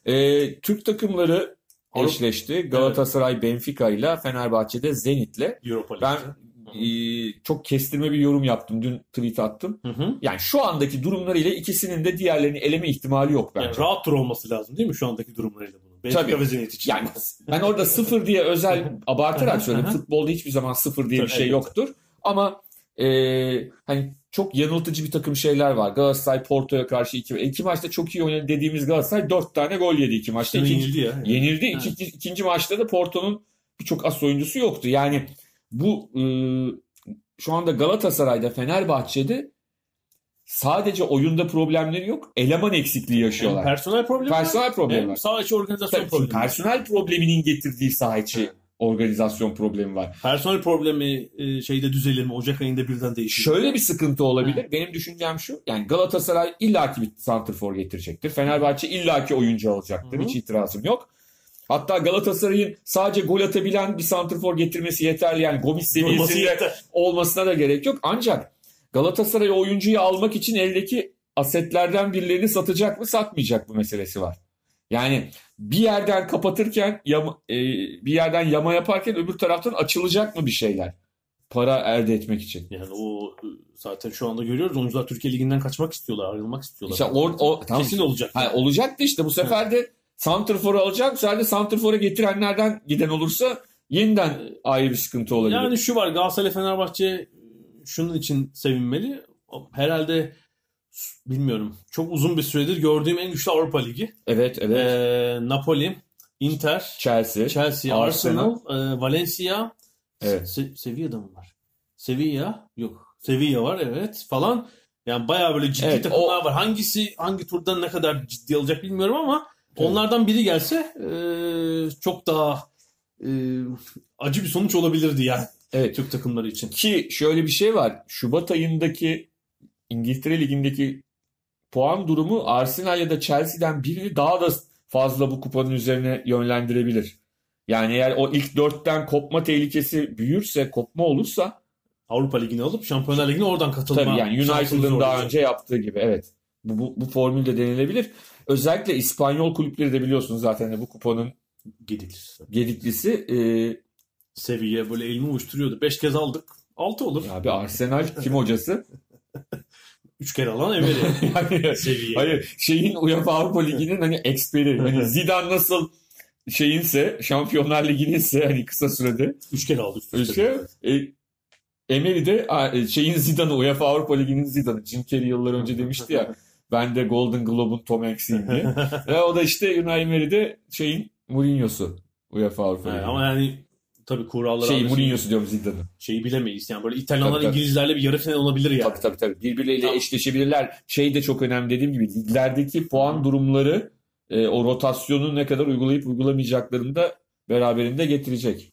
Ee, Türk takımları eşleşti. Galatasaray Benfica ile Fenerbahçe'de Zenit'le. Europa Ben e, çok kestirme bir yorum yaptım. Dün tweet attım. Hı hı. Yani şu andaki durumlarıyla ikisinin de diğerlerini eleme ihtimali yok bence. Yani rahat tur olması lazım değil mi şu andaki durumlarıyla bunun? Benfica Tabii. ve Zenit için. Yani ben orada sıfır diye özel abartarak. Aha. Futbolda hiçbir zaman sıfır diye bir Tabii, şey evet. yoktur. Ama e, hani çok yanıltıcı bir takım şeyler var. Galatasaray Porto'ya karşı iki, iki maçta çok iyi oynadı dediğimiz Galatasaray dört tane gol yedi iki maçta. İkinci, yenildi ya. yenildi. Evet. İkinci, ikinci maçta da Porto'nun birçok as oyuncusu yoktu. Yani bu e, şu anda Galatasaray'da, Fenerbahçe'de sadece oyunda problemleri yok. Eleman eksikliği yaşıyorlar. personel problemi Personel problemi var. saha içi organizasyon problemi. personel probleminin getirdiği saha içi Evet. Organizasyon problemi var. Personel problemi e, şeyde düzelir mi? Ocak ayında birden değişir. Şöyle bir sıkıntı olabilir. Benim düşüncem şu. Yani Galatasaray illaki bir santrfor getirecektir. Fenerbahçe illaki oyuncu alacaktır. Hı hı. Hiç itirazım yok. Hatta Galatasaray'ın sadece gol atabilen bir santrfor getirmesi yeterli. Yani Gomis seviyesinde olmasına da gerek yok. Ancak Galatasaray oyuncuyu almak için eldeki asetlerden birilerini satacak mı satmayacak mı meselesi var. Yani bir yerden kapatırken yama- e, bir yerden yama yaparken öbür taraftan açılacak mı bir şeyler? Para elde etmek için. Yani o e, zaten şu anda görüyoruz. Oyuncular Türkiye Ligi'nden kaçmak istiyorlar. Ayrılmak istiyorlar. İşte or, o, tamam. Kesin olacak. Ha, olacaktı işte bu sefer de Santrfor'u alacak. Bu sefer de Santrfor'a getirenlerden giden olursa yeniden ayrı bir sıkıntı olabilir. Yani şu var Galatasaray Fenerbahçe şunun için sevinmeli. Herhalde bilmiyorum. Çok uzun bir süredir gördüğüm en güçlü Avrupa Ligi. evet evet. Ee, Napoli, Inter, Chelsea. Chelsea, Arsenal, e, Valencia, Evet. Se- Sevilla'da mı var? Sevilla yok. Sevilla var evet falan. Yani bayağı böyle ciddi Evet, takımlar o- var. Hangisi hangi turda ne kadar ciddi alacak bilmiyorum ama Evet. onlardan biri gelse e, çok daha e, acı bir sonuç olabilirdi yani Evet. Türk takımları için. Ki şöyle bir şey var. Şubat ayındaki İngiltere Ligi'ndeki puan durumu Arsenal ya da Chelsea'den birini daha da fazla bu kupanın üzerine yönlendirebilir. Yani eğer o ilk dörtten kopma tehlikesi büyürse, kopma olursa Avrupa Ligi'ni alıp Şampiyonlar Ligi'ne oradan katılma. tabii yani United'ın daha önce yaptığı gibi evet. Bu, bu, bu formül de denilebilir. Özellikle İspanyol kulüpleri de biliyorsunuz zaten de bu kupanın Gidilir. gediklisi. Ee, Seviye böyle elimi uçturuyordu. Beş kez aldık. Altı olur. abi Arsenal kim hocası? Üç kere alan Emery. Yani- Seviye. Hayır şeyin UEFA Avrupa Ligi'nin hani eksperi. Hani Zidane nasıl şeyinse Şampiyonlar Ligi'ninse hani kısa sürede Üç kere aldık. üst üste. şey, e, Emery de e, şeyin Zidane'ı UEFA Avrupa Ligi'nin Zidane'ı. Jim Carrey yıllar önce demişti ya ben de Golden Globe'un Tom Hanks'iyim diye. Ve o da işte Unai Emery de şeyin Mourinho'su UEFA Avrupa Ligi'nin. ama yani tabii kuralları Şey Mourinho'su diyorum Zidane'ı. şeyi bilemeyiz. Yani böyle İtalyanlar Tabii, tabii. İngilizlerle bir yarı final olabilir yani. Tabii tabii tabii. Birbirleriyle Tamam. eşleşebilirler. Şey de çok önemli dediğim gibi liglerdeki puan durumları e, o rotasyonu ne kadar uygulayıp uygulamayacaklarını da beraberinde getirecek.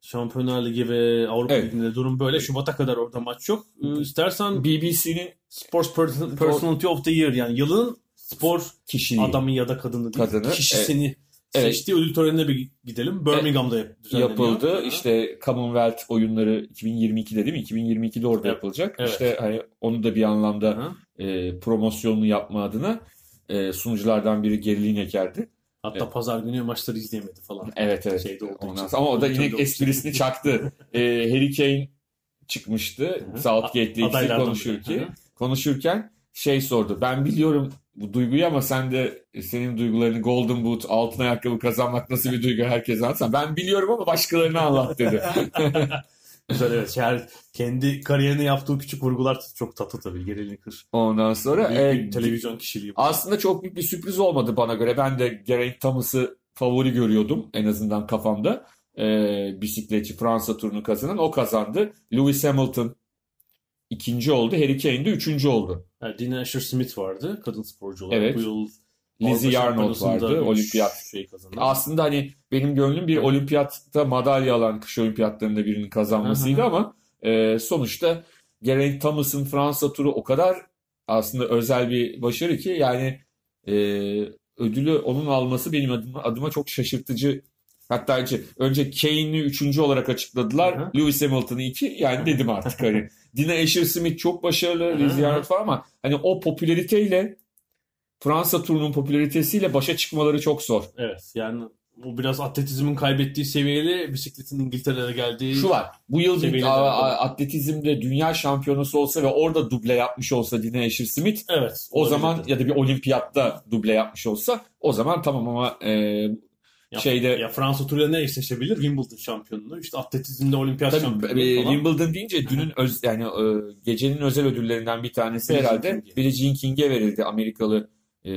Şampiyonlar Ligi ve Avrupa Evet. Ligi'nde durum böyle. Şubat'a kadar orada maç yok. Ee, İstersen BBC'nin Sports Person- Personality of the Year yani yılın spor kişiliği adamı ya da kadını değil. Kadını, Kişisini Evet. Seçtiği ödül törenine bir gidelim. Birmingham'da yap- yapıldı. Hı. İşte Commonwealth oyunları 2022'de değil mi? 2022'de orada Evet. yapılacak. Evet. İşte hani onu da bir anlamda e, promosyonunu yapma adına e, sunuculardan biri geriliğin ekerdi. Hatta Evet. pazar günü maçları izleyemedi falan. Evet evet. Şeyde Ondan sonra- ama o da yine esprisini çaktı. Ee, Harry Kane çıkmıştı. Southgate'le ikisi konuşurken, biri. Hı hı. konuşurken şey sordu. Ben biliyorum bu duyguyu ama sen de senin duygularını Golden Boot, altın ayakkabı kazanmak nasıl bir duygu herkese anlatsan. Ben biliyorum ama başkalarına anlat dedi. Güzel evet. Yani kendi kariyerine yaptığı küçük vurgular çok tatlı tabii. Gerilim kır. Ondan sonra Büyük e, bir televizyon kişiliği. aslında çok büyük bir sürpriz olmadı bana göre. Ben de Geraint Thomas'ı favori görüyordum en azından kafamda. E, bisikletçi Fransa turunu kazanan o kazandı. Lewis Hamilton ikinci oldu. Harry Kane de üçüncü oldu. Yani Dina Asher Smith vardı. Kadın sporcu olarak. Evet. Bu yıl Lizzie Avrupa Arnold Şampiyonası'nda vardı. Olimpiyat. Şey kazandı. Aslında hani benim gönlüm bir olimpiyatta madalya alan kış olimpiyatlarında birinin kazanmasıydı ama e, sonuçta Geraint Thomas'ın Fransa turu o kadar aslında özel bir başarı ki yani e, ödülü onun alması benim adıma, adıma çok şaşırtıcı. Hatta önce, önce Kane'i üçüncü olarak açıkladılar. Hı hı. Lewis Hamilton'ı iki. Yani dedim artık hani. Dina Asher Smith çok başarılı. Lizzie Arnold falan ama hani o popülariteyle Fransa turunun popülaritesiyle başa çıkmaları çok zor. Evet yani bu biraz atletizmin kaybettiği seviyeli bisikletin İngiltere'de geldiği Şu var. Bu yıl bir var. atletizmde dünya şampiyonası olsa ve orada duble yapmış olsa Dina Asher Smith Evet. o zaman ya da bir olimpiyatta duble yapmış olsa o zaman tamam ama e, ya, şeyde- ya Fransa turuyla ne eşleşebilir? Wimbledon şampiyonluğu. İşte atletizmde olimpiyat tabii şampiyonluğu e, falan. Wimbledon deyince dünün öz, yani e, gecenin özel ödüllerinden bir tanesi Billie herhalde. Billie King'e verildi. Amerikalı e,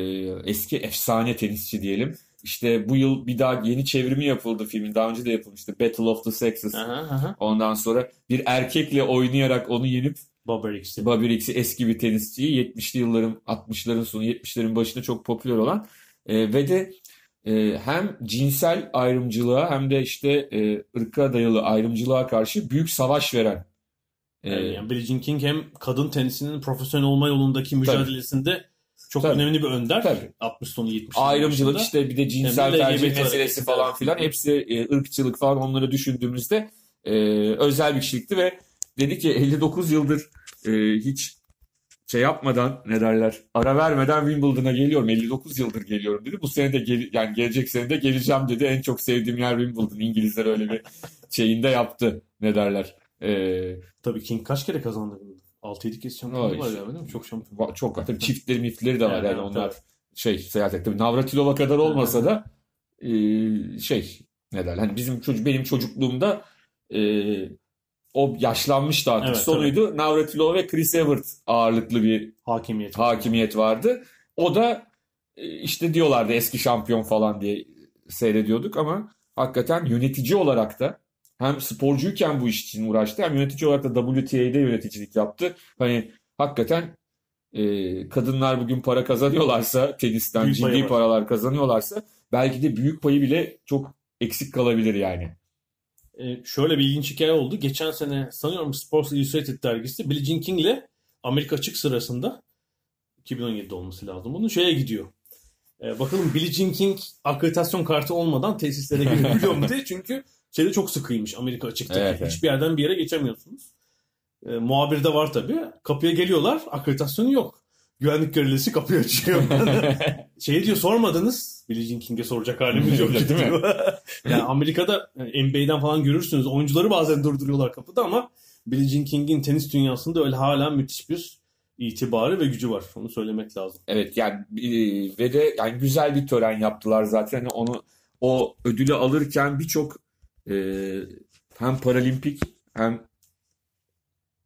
eski efsane tenisçi diyelim. işte bu yıl bir daha yeni çevrimi yapıldı filmin. Daha önce de yapılmıştı. Battle of the Sexes. Aha, aha. Ondan sonra bir erkekle oynayarak onu yenip Bobber X'i. Bobby Riggs'i eski bir tenisçiyi 70'li yılların 60'ların sonu 70'lerin başında çok popüler olan e, ve de hem cinsel ayrımcılığa hem de işte e, ırka dayalı ayrımcılığa karşı büyük savaş veren e, Yani, yani Billie Jean King hem kadın tenisinin profesyonel olma yolundaki mücadelesinde çok Tabii. önemli bir önder. Tabii. 60 sonu 70 ayrımcılık işte bir de cinsel de tercih meselesi falan filan hepsi e, ırkçılık falan onları düşündüğümüzde e, özel bir kişilikti ve dedi ki 59 yıldır e, hiç şey yapmadan ne derler ara vermeden Wimbledon'a geliyorum 59 yıldır geliyorum dedi. Bu sene de gel, yani gelecek sene de geleceğim dedi. En çok sevdiğim yer Wimbledon. İngilizler öyle bir şeyinde yaptı ne derler. E, Tabii King kaç kere kazandı? 6-7 kez şampiyon Ay. var galiba değil mi? Çok şampiyon. Çok tabii çiftleri miftleri de var yani evet, onlar evet. şey seyahat etti. Navratilova kadar olmasa da e, şey ne derler hani bizim çocuk benim çocukluğumda e, o yaşlanmıştı artık Evet, sonuydu. Navratilova ve Chris Evert ağırlıklı bir Hakimiyet. hakimiyet vardı. O da e, işte diyorlardı eski şampiyon falan diye seyrediyorduk ama hakikaten yönetici olarak da hem sporcuyken bu iş için uğraştı hem yönetici olarak da WTA'de yöneticilik yaptı. Hani hakikaten e, kadınlar bugün para kazanıyorlarsa tenisten Büyük ciddi paralar kazanıyorlarsa belki de büyük payı bile çok eksik kalabilir yani. Ee, şöyle bir ilginç hikaye oldu. Geçen sene sanıyorum Sports Illustrated dergisi Billie Jean King'le Amerika açık sırasında 2017'de olması lazım. Bunun şeye gidiyor. Ee, bakalım Billie Jean King akreditasyon kartı olmadan tesislere girebiliyor mu diye. Çünkü şeyde çok sıkıymış Amerika açıktaki. Evet, evet. Hiçbir yerden bir yere geçemiyorsunuz. Ee, muhabir de var tabii. Kapıya geliyorlar. Akreditasyonu yok. Güvenlik görevlisi kapıyı açıyor. şey diyor sormadınız. Billie Jean King'e soracak halimiz yok. Değil mi? yani Amerika'da e, NBA'den falan görürsünüz. Oyuncuları bazen durduruyorlar kapıda ama Billie Jean King'in tenis dünyasında öyle hala müthiş bir itibarı ve gücü var. Onu söylemek lazım. Evet yani e, ve de yani güzel bir tören yaptılar zaten. Yani onu o ödülü alırken birçok e, hem paralimpik hem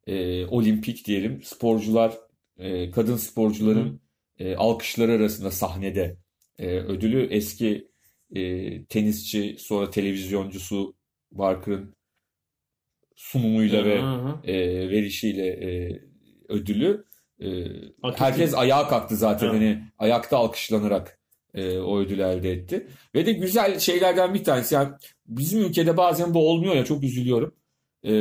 e, olimpik diyelim sporcular e, kadın sporcuların e, alkışları arasında sahnede e, ödülü eski e, tenisçi sonra televizyoncusu Barker'ın sunumuyla ve e, verişiyle e, ödülü e, herkes ayağa kalktı zaten Evet. hani ayakta alkışlanarak e, o ödülü elde etti. Ve de güzel şeylerden bir tanesi yani bizim ülkede bazen bu olmuyor ya çok üzülüyorum. E,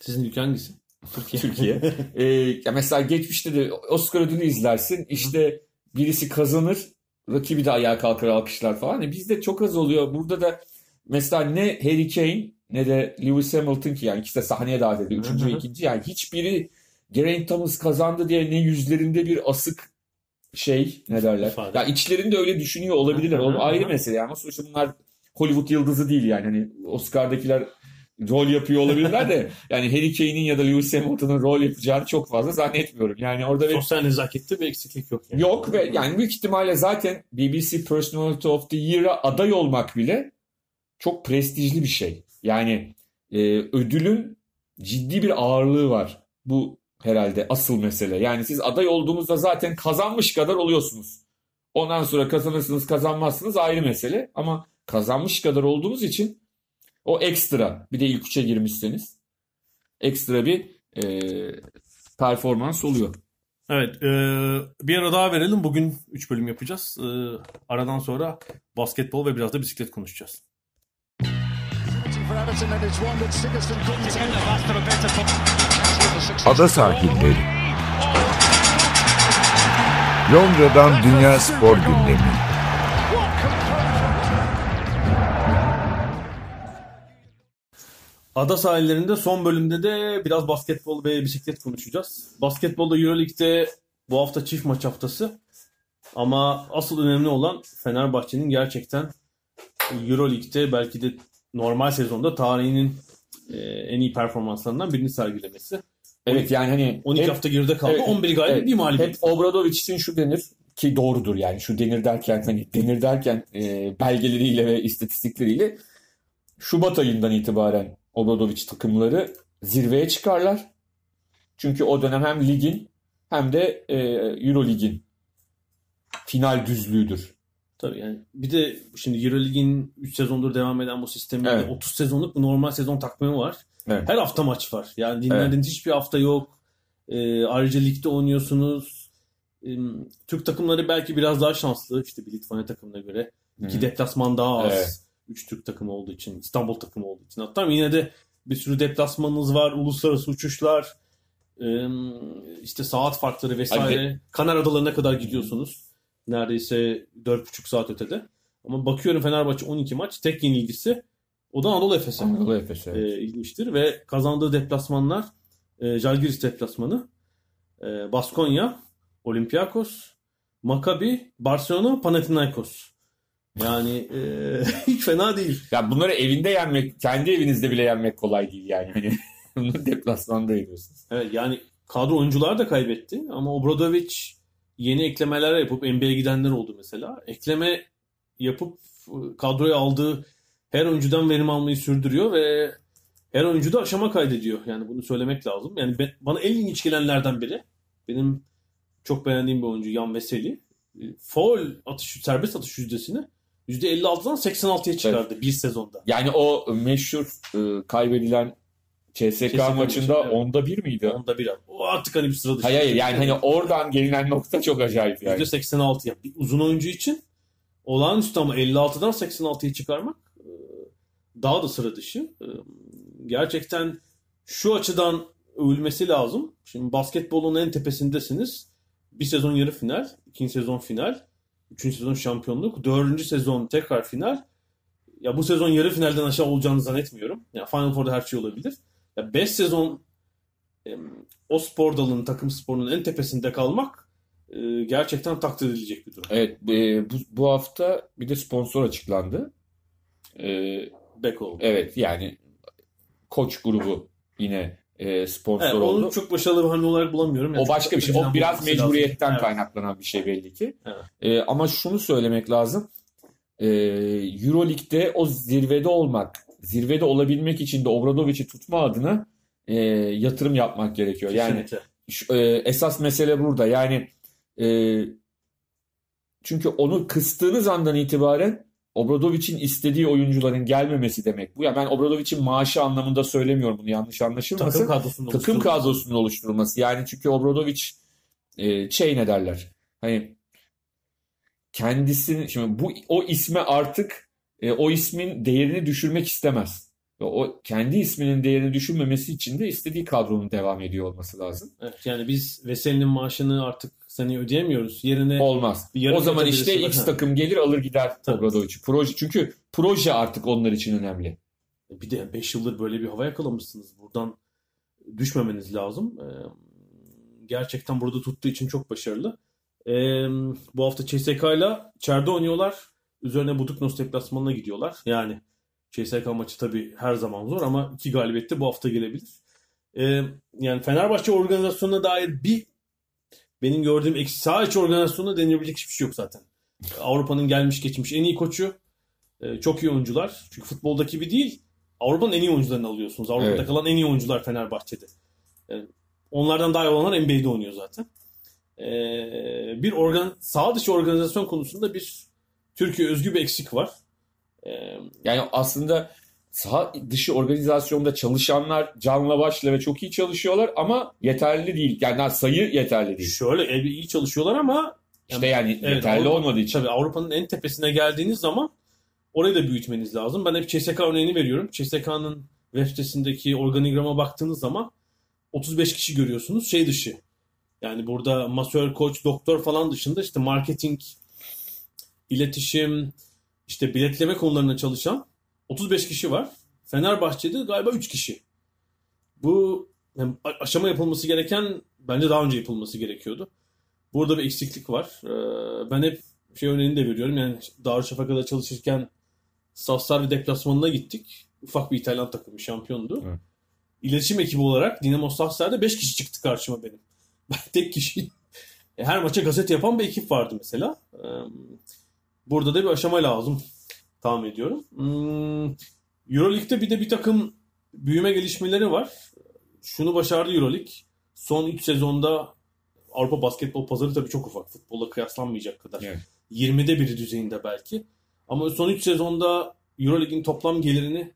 Sizin ülke hangisi? Türkiye. Türkiye. E, ya mesela geçmişte de Oscar ödülü izlersin işte birisi kazanır rakibi de ayağa kalkar alkışlar falan. E, bizde çok az oluyor. Burada da mesela ne Harry Kane ne de Lewis Hamilton ki yani ikisi de sahneye davet ediyor. Üçüncü ve ikinci yani hiçbiri Geraint Thomas kazandı diye ne yüzlerinde bir asık şey ne derler. İfade. Ya içlerinde öyle düşünüyor olabilirler. O ayrı mesele ama sonuçta bunlar Hollywood yıldızı değil yani. Hani Oscar'dakiler rol yapıyor olabilirler de yani Harry Kane'in ya da Lewis Hamilton'ın rol yapacağını çok fazla zannetmiyorum. Yani orada bir Sosyal nezakette bir eksiklik yok. Yani. Yok ve yani büyük ihtimalle zaten BBC Personality of the Year'a aday olmak bile çok prestijli bir şey. Yani e, ödülün ciddi bir ağırlığı var. Bu herhalde asıl mesele. Yani siz aday olduğunuzda zaten kazanmış kadar oluyorsunuz. Ondan sonra kazanırsınız kazanmazsınız ayrı mesele. Ama kazanmış kadar olduğunuz için o ekstra. Bir de ilk üçe girmişseniz ekstra bir e, performans oluyor. Evet. e, bir ara daha verelim. Bugün 3 bölüm yapacağız. E, aradan sonra basketbol ve biraz da bisiklet konuşacağız. Ada sahilleri. Londra'dan Dünya Spor Gündemi. Ada sahillerinde son bölümde de biraz basketbol ve bisiklet konuşacağız. Basketbolda Euroleague'de bu hafta çift maç haftası. Ama asıl önemli olan Fenerbahçe'nin gerçekten Euroleague'de belki de normal sezonda tarihinin e, en iyi performanslarından birini sergilemesi. Evet yani hani 12 hep- hafta geride kaldı. Evet, 11 galibiyet evet. bir mağlubiyet. Hep Obradovic için şu denir ki doğrudur yani şu denir derken hani denir derken e, belgeleriyle ve istatistikleriyle Şubat ayından itibaren Obradovic takımları zirveye çıkarlar. Çünkü o dönem hem ligin hem de e, Euro ligin final düzlüğüdür. Tabii yani bir de şimdi Euroleague'in 3 sezondur devam eden bu sisteminde Evet. 30 sezonluk normal sezon takvimi var. Evet. Her hafta maç var. Yani dinlendiğiniz hiçbir hafta yok. Ee, ayrıca ligde oynuyorsunuz. Ee, Türk takımları belki biraz daha şanslı. İşte bir Litvanya takımına göre. İki Hı. deplasman daha az. Evet. Üç Türk takımı olduğu için. İstanbul takımı olduğu için. Hatta yine de bir sürü deplasmanınız var. Uluslararası uçuşlar. İşte saat farkları vesaire. Kanar Adalarına kadar gidiyorsunuz. Neredeyse 4,5 saat ötede. Ama bakıyorum Fenerbahçe 12 maç. Tek yenilgisi o da Anadolu Efes'e. Anadolu Efes. evet. e, ilginçtir ve kazandığı deplasmanlar e, Žalgiris deplasmanı, e, Baskonya, Olympiakos, Maccabi, Barcelona, Panathinaikos. Yani e, hiç fena değil. Ya bunları evinde yenmek, kendi evinizde bile yenmek kolay değil yani. Hani bunu deplasmanda yeniyorsunuz. Evet yani kadro oyuncular da kaybetti ama Obradovic yeni eklemeler yapıp NBA'ye gidenler oldu mesela. Ekleme yapıp e, kadroya aldığı her oyuncudan verim almayı sürdürüyor ve her oyuncu da aşama kaydediyor. Yani bunu söylemek lazım. Yani ben- bana en ilginç gelenlerden biri benim çok beğendiğim bir oyuncu Yan Veseli. E, Foul atış, serbest atış yüzdesini %56'dan 86'ya çıkardı bir sezonda. Yani o meşhur e, kaybedilen CSK, maçında maçı, evet. onda bir miydi? Onda bir O artık hani bir sıra dışı. Hayır hayır yani hani oradan gelinen nokta çok acayip yani. %86 yani bir uzun oyuncu için olağanüstü ama 56'dan 86'yı çıkarmak e, daha da sıra dışı. E, Gerçekten şu açıdan övülmesi lazım. Şimdi basketbolun en tepesindesiniz. Bir sezon yarı final, ikinci sezon final, üçüncü sezon şampiyonluk, dördüncü sezon tekrar final. Ya bu sezon yarı finalden aşağı olacağını zannetmiyorum. Ya Final Four'da her şey olabilir. Ya 5 sezon o spor dalının, takım sporunun en tepesinde kalmak e, gerçekten takdir edilecek bir durum. Evet e, bu, bu hafta bir de sponsor açıklandı. E, Back oldu. evet yani Koç grubu yine e, sponsor Evet, oldu. onu çok başarılı bir hamle olarak bulamıyorum. Yani O başka bir şey. O biraz lazım. mecburiyetten Evet. kaynaklanan bir şey belli ki. Evet. Ee, ama şunu söylemek lazım. Ee, Euroleague'de o zirvede olmak, zirvede olabilmek için de Obradovic'i tutma adına e, yatırım yapmak gerekiyor. Yani Kesinlikle. şu- e, esas mesele burada. Yani e, çünkü onu kıstığınız andan itibaren Obradovic'in istediği oyuncuların gelmemesi demek. Bu ya ben Obradovic'in maaşı anlamında söylemiyorum bunu yanlış anlaşılmasın Takım kadrosunun takım oluşturulması. kadrosunun oluşturulması. Yani çünkü Obradovic e, şey ne derler? Hani kendisini şimdi bu o isme artık e, o ismin değerini düşürmek istemez. Ve o kendi isminin değerini düşürmemesi için de istediği kadronun devam ediyor olması lazım. Evet, yani biz Veseli'nin maaşını artık seni ödeyemiyoruz. Yerine Olmaz. O zaman işte var. X takım gelir alır gider Tabii. Obradovic'i. Proje çünkü proje artık onlar için önemli. bir de 5 yıldır böyle bir hava yakalamışsınız. Buradan düşmemeniz lazım. Ee, gerçekten burada tuttuğu için çok başarılı. Ee, bu hafta CSK ile içeride oynuyorlar. Üzerine Buduknos deplasmanına gidiyorlar. Yani CSK maçı tabii her zaman zor ama iki galibiyette bu hafta gelebilir. Ee, yani Fenerbahçe organizasyonuna dair bir benim gördüğüm eksi sağ içi organizasyonuna denilebilecek hiçbir şey yok zaten. Avrupa'nın gelmiş geçmiş en iyi koçu. Ee, çok iyi oyuncular. Çünkü futboldaki gibi değil. Avrupa'nın en iyi oyuncularını alıyorsunuz. Avrupa'da Evet. kalan en iyi oyuncular Fenerbahçe'de. Yani onlardan daha iyi olanlar NBA'de oynuyor zaten. Ee, bir organ sağ dışı organizasyon konusunda bir Türkiye özgü bir eksik var. Ee, Yani aslında saha dışı organizasyonda çalışanlar canla başla ve çok iyi çalışıyorlar ama yeterli değil. Yani sayı yeterli değil. şöyle elbette iyi çalışıyorlar ama İşte yani Evet, yeterli Avrupa- olmadığı için. Tabii Avrupa'nın en tepesine geldiğiniz zaman orayı da büyütmeniz lazım. Ben hep CSK örneğini veriyorum. CSK'nın web sitesindeki organigrama baktığınız zaman 35 kişi görüyorsunuz şey dışı. Yani burada masör, koç, doktor falan dışında işte marketing, iletişim, işte biletleme konularına çalışan 35 kişi var. Fenerbahçe'de galiba 3 kişi. Bu yani aşama yapılması gereken bence daha önce yapılması gerekiyordu. Burada bir eksiklik var. Ee, ben hep şey örneğini de veriyorum. Yani Darüşşafaka'da çalışırken Safsarvi deplasmanına gittik. Ufak bir İtalyan takımı şampiyondu. Evet. İletişim ekibi olarak Dinamo Safsar'da 5 kişi çıktı karşıma benim. Ben tek kişi. E, Her maça gazete yapan bir ekip vardı mesela. Burada da bir aşama lazım tahmin ediyorum. Hmm, Euroleague'de bir de bir takım büyüme gelişmeleri var. Şunu başardı Euroleague. Son 3 sezonda Avrupa basketbol pazarı tabii çok ufak. Futbolla kıyaslanmayacak kadar Evet. 20'de biri düzeyinde belki. Ama son 3 sezonda Euroleague'in toplam gelirini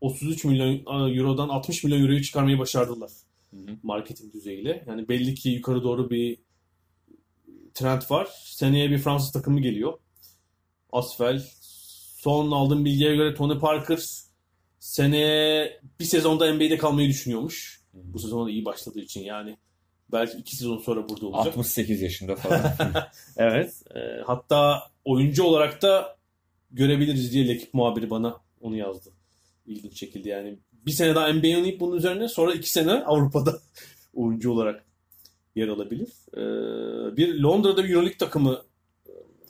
33 milyon eurodan 60 milyon euroyu çıkarmayı başardılar. Hı hı. Marketing düzeyiyle. Yani belli ki yukarı doğru bir trend var. Seneye bir Fransız takımı geliyor. Asfel. Son aldığım bilgiye göre Tony Parker seneye bir sezonda NBA'de kalmayı düşünüyormuş. Bu sezon da iyi başladığı için yani. Belki iki sezon sonra burada olacak. 68 yaşında falan. Evet. E, hatta oyuncu olarak da görebiliriz diye ekip muhabiri bana onu yazdı. İlginç şekilde yani. Bir sene daha NBA oynayıp bunun üzerine sonra iki sene Avrupa'da oyuncu olarak yer alabilir. E, bir Londra'da bir Euroleague takımı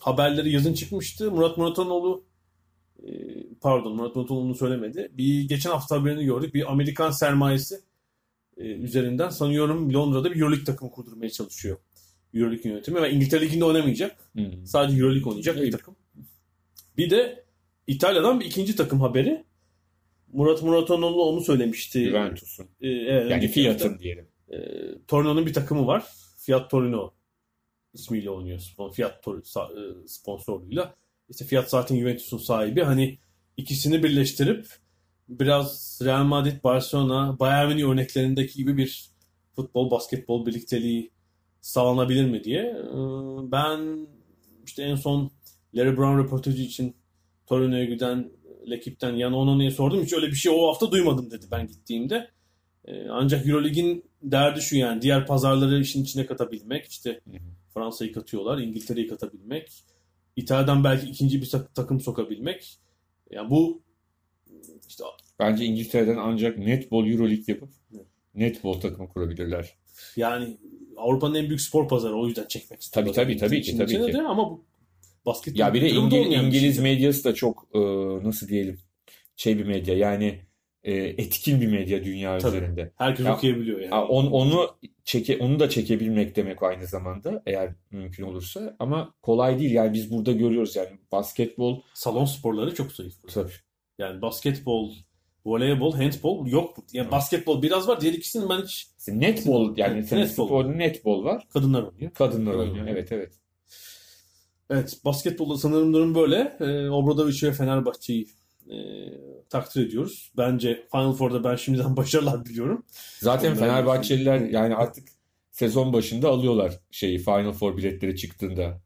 haberleri yazın çıkmıştı. Murat Muratanoğlu e, pardon Murat Muratoğlu'nu söylemedi. Bir geçen hafta haberini gördük. Bir Amerikan sermayesi e, üzerinden sanıyorum Londra'da bir Euroleague takımı kurdurmaya çalışıyor. Euroleague yönetimi ve İngiltere Ligi'nde oynamayacak. Hı. Sadece Euroleague oynayacak bir takım. Bir de İtalya'dan bir ikinci takım haberi. Murat Muratanoğlu onu söylemişti. Juventus'un. Ee, evet, Yani Fiat'ın diyelim. Ee, Torino'nun bir takımı var. Fiat Torino ismiyle oynuyor. Spon- Fiat Tor- sa- e, sponsorluğuyla. İşte Fiat zaten Juventus'un sahibi. Hani ikisini birleştirip biraz Real Madrid, Barcelona, Bayern Münih örneklerindeki gibi bir futbol, basketbol birlikteliği sağlanabilir mi diye. Ee, Ben işte en son Larry Brown röportajı için Torino'ya giden ekipten Yan Onona'ya sordum. Hiç öyle bir şey o hafta duymadım dedi ben gittiğimde. Ee, Ancak Eurolig'in derdi şu yani diğer pazarları işin içine katabilmek. İşte. Fransa'yı katıyorlar, İngiltere'yi katabilmek. İtalya'dan belki ikinci bir tak- takım sokabilmek. Yani bu işte Bence İngiltere'den ancak netball Euroleague yapıp Evet. netball takımı kurabilirler. yani Avrupa'nın en büyük spor pazarı o yüzden çekmek istiyorlar. Tabii, tabii, tabii ki, tabii ki. de ama bu basket Ya bir de İngil- bir İngiliz şey. medyası da çok e, nasıl diyelim şey bir medya yani e, etkin bir medya dünya Tabii. üzerinde. Herkes Ya- okuyabiliyor yani. On- onu çeke onu da çekebilmek demek aynı zamanda eğer mümkün olursa ama kolay değil yani biz burada görüyoruz yani basketbol Salon sporları çok zayıf. tabii Yani basketbol, voleybol, handbol yok. Yani Evet. basketbol biraz var. Diğer ikisinin ben hiç netbol yani senin netbol. sporda netbol var kadınlar oynuyor. kadınlar Evet. oynuyor evet evet. Evet, basketbolda sanırım durum böyle. Ee, Obradoviç ve Fenerbahçe'yi e, takdir ediyoruz. Bence Final Four'da ben şimdiden başarılar diliyorum. Zaten Onların- Fenerbahçeliler yani artık sezon başında alıyorlar şeyi Final Four biletleri çıktığında.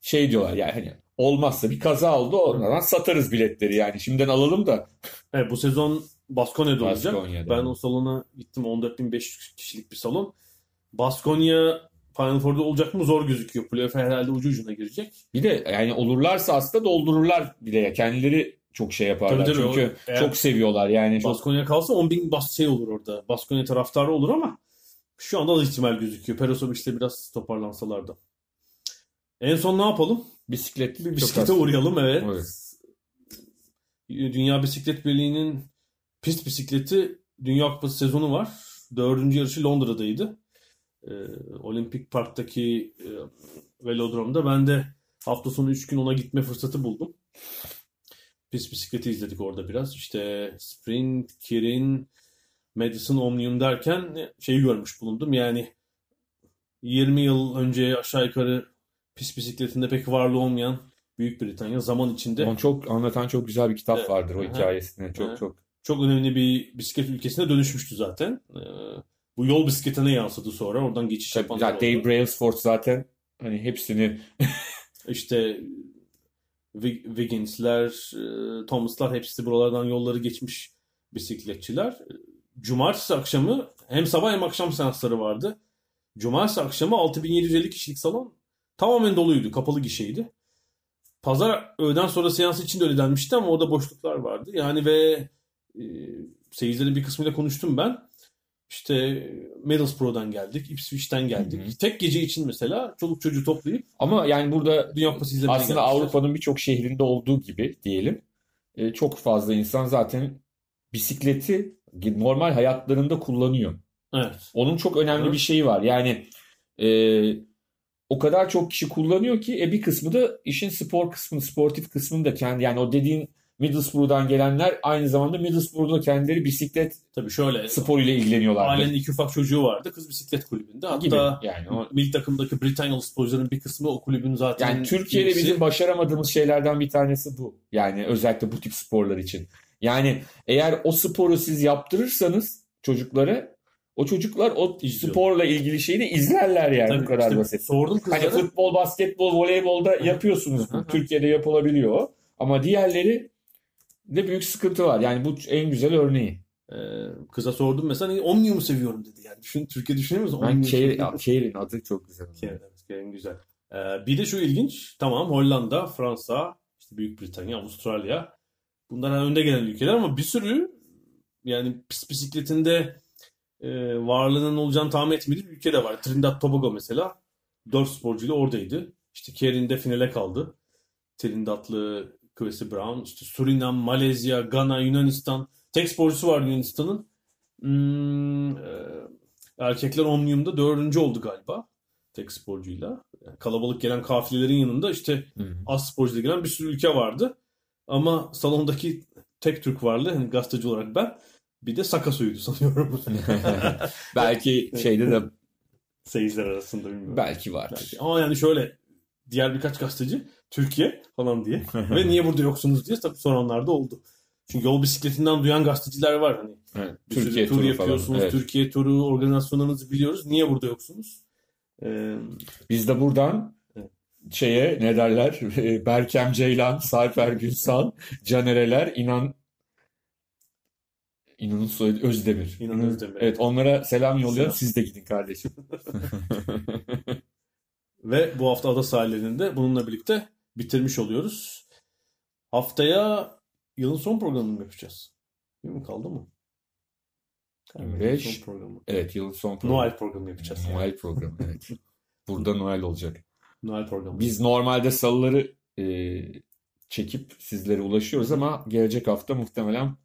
Şey diyorlar yani hani olmazsa bir kaza oldu ondan satarız biletleri yani şimdiden alalım da Evet, bu sezon Baskonya'da olacak. Baskonya'da. Ben o salona gittim. 14.500 kişilik bir salon. Baskonya Final Four'da olacak mı zor gözüküyor. Playoff'a herhalde ucu ucuna girecek. bir de yani olurlarsa aslında doldururlar bile ya kendileri çok şey yaparlar Tabii, tabii, çünkü o- çok seviyorlar yani çok Baskonya kalsa 10 bin bas şey olur orada. Baskonya taraftarı olur ama şu anda da ihtimal gözüküyor. Perosovic'te biraz toparlansalardı. En son ne yapalım? bisiklet Bir çok bisiklete az. uğrayalım evet. Evet. Dünya Bisiklet Birliği'nin pist bisikleti Dünya Kupası sezonu var. Dördüncü yarışı Londra'daydı. Ee, Olimpik Park'taki e, velodromda ben de hafta sonu 3 gün ona gitme fırsatı buldum. Pist bisikleti izledik orada biraz. İşte Sprint, Kirin, Madison, Omnium derken şeyi görmüş bulundum. Yani 20 yıl önce aşağı yukarı pist bisikletinde pek varlığı olmayan Büyük Britanya zaman içinde Onu çok anlatan çok güzel bir kitap Evet. vardır o hikayesine çok çok çok önemli bir bisiklet ülkesine dönüşmüştü zaten. Ee, bu yol bisikletine yansıdı sonra. Oradan geçiş yapanlar ya Dave. Brailsford zaten hani hepsini İşte Wiggins'ler, e, Thomas'lar hepsi buralardan yolları geçmiş bisikletçiler. Cumartesi akşamı hem sabah hem akşam seansları vardı. Cumartesi akşamı 6750 kişilik salon tamamen doluydu. Kapalı gişeydi. Pazar öğleden sonra seansı için de öyle denmişti ama orada boşluklar vardı. Yani ve e, seyircilerin bir kısmıyla konuştum ben. İşte Middlesbrough'dan geldik, Ipswich'ten geldik. Hı hı. Tek gece için mesela çoluk çocuğu toplayıp ama yani burada Dünya Kupası izlemeye aslında gelmişler. Avrupa'nın birçok şehrinde olduğu gibi diyelim e, çok fazla insan zaten bisikleti normal hayatlarında kullanıyor. Evet. Onun çok önemli Hı. bir şeyi var. Yani e, o kadar çok kişi kullanıyor ki e, bir kısmı da işin spor kısmını, sportif kısmını da kendi yani o dediğin Middlesbrough'dan gelenler aynı zamanda Middlesbrough'da kendileri bisiklet Tabii şöyle sporuyla ilgileniyorlardı. ailenin iki ufak çocuğu vardı. Kız bisiklet kulübünde. Hatta gibi. Yani o- milli takımdaki Britanyalı sporcuların bir kısmı o kulübün zaten Yani Türkiye'de üyesi. bizim başaramadığımız şeylerden bir tanesi bu. Yani özellikle bu tip sporlar için. Yani eğer o sporu siz yaptırırsanız çocuklara o çocuklar o İzliyor. sporla ilgili şeyi de izlerler yani Tabii bu kadar işte basit. Sordum Hani kızlara. futbol, basketbol, voleybolda yapıyorsunuz. Hı. Türkiye'de yapılabiliyor. Ama diğerleri de büyük sıkıntı var. Yani bu en güzel örneği. Ee, kıza sordum mesela "Hani Omnium'u seviyorum dedi yani. Düşün, Türkiye düşünüyor musun? Ben. Keir'in adı çok güzel. Keir, evet, Keir'in güzel. Ee, bir de şu ilginç. Tamam Hollanda, Fransa, işte Büyük Britanya, Avustralya. Bunlar hani önde gelen ülkeler ama bir sürü yani pis bisikletinde e, varlığının olacağını tahmin etmediğim ülke de var. Trinidad Tobago mesela. Dört sporcuyla oradaydı. İşte Keir'in de finale kaldı. Trinidadlı Chrissy Brown, işte Surinam, Malezya, Gana, Yunanistan. Tek sporcusu var Yunanistan'ın. Hmm, e, erkekler Omnium'da dördüncü oldu galiba. Tek sporcuyla. Yani kalabalık gelen kafilelerin yanında işte az sporcuyla gelen bir sürü ülke vardı. Ama salondaki tek Türk varlığı hani gazeteci olarak ben. Bir de Sakasu'ydu sanıyorum. belki şeyde de Seyirciler arasında bilmiyorum. belki vardır. Belki. Ama yani şöyle diğer birkaç gazeteci Türkiye falan diye ve niye burada yoksunuz diye tabii soranlar da oldu. Çünkü yol bisikletinden duyan gazeteciler var hani. Evet, Türkiye tur turu yapıyorsunuz. falan. Evet. Türkiye turu organizasyonlarınızı biliyoruz. Niye burada yoksunuz? Ee, Biz de buradan Evet. şeye ne derler? Berkem Ceylan, Sarper Gülsal, Canereler, İnan İnan'ın soyadı Özdemir. İnan Özdemir. Evet onlara selam yolluyorum. Siz de gidin kardeşim. ve bu hafta ada sahillerinde de bununla birlikte bitirmiş oluyoruz. Haftaya yılın son programını mı yapacağız? Değil mi? Kaldı mı? 25. son programı. Evet yılın son programı. Noel programı yapacağız. yani. Noel programı evet. Burada Noel olacak. Noel programı. Biz normalde salıları e, çekip sizlere ulaşıyoruz ama gelecek hafta muhtemelen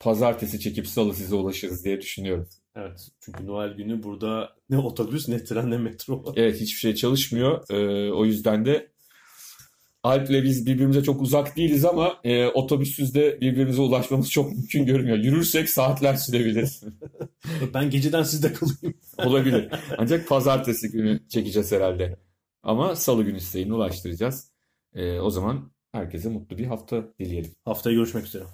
pazartesi çekip salı size ulaşırız diye düşünüyorum. Evet. Çünkü Noel günü burada ne otobüs ne tren ne metro. Evet hiçbir şey çalışmıyor. Ee, o yüzden de Alp'le biz birbirimize çok uzak değiliz ama e, otobüssüz de birbirimize ulaşmamız çok mümkün görünmüyor. Yürürsek saatler sürebilir. Ben geceden sizde kalayım. Olabilir. Ancak pazartesi günü çekeceğiz herhalde. Ama salı günü yine ulaştıracağız. Ee, o zaman herkese mutlu bir hafta dileyelim. Haftaya görüşmek üzere.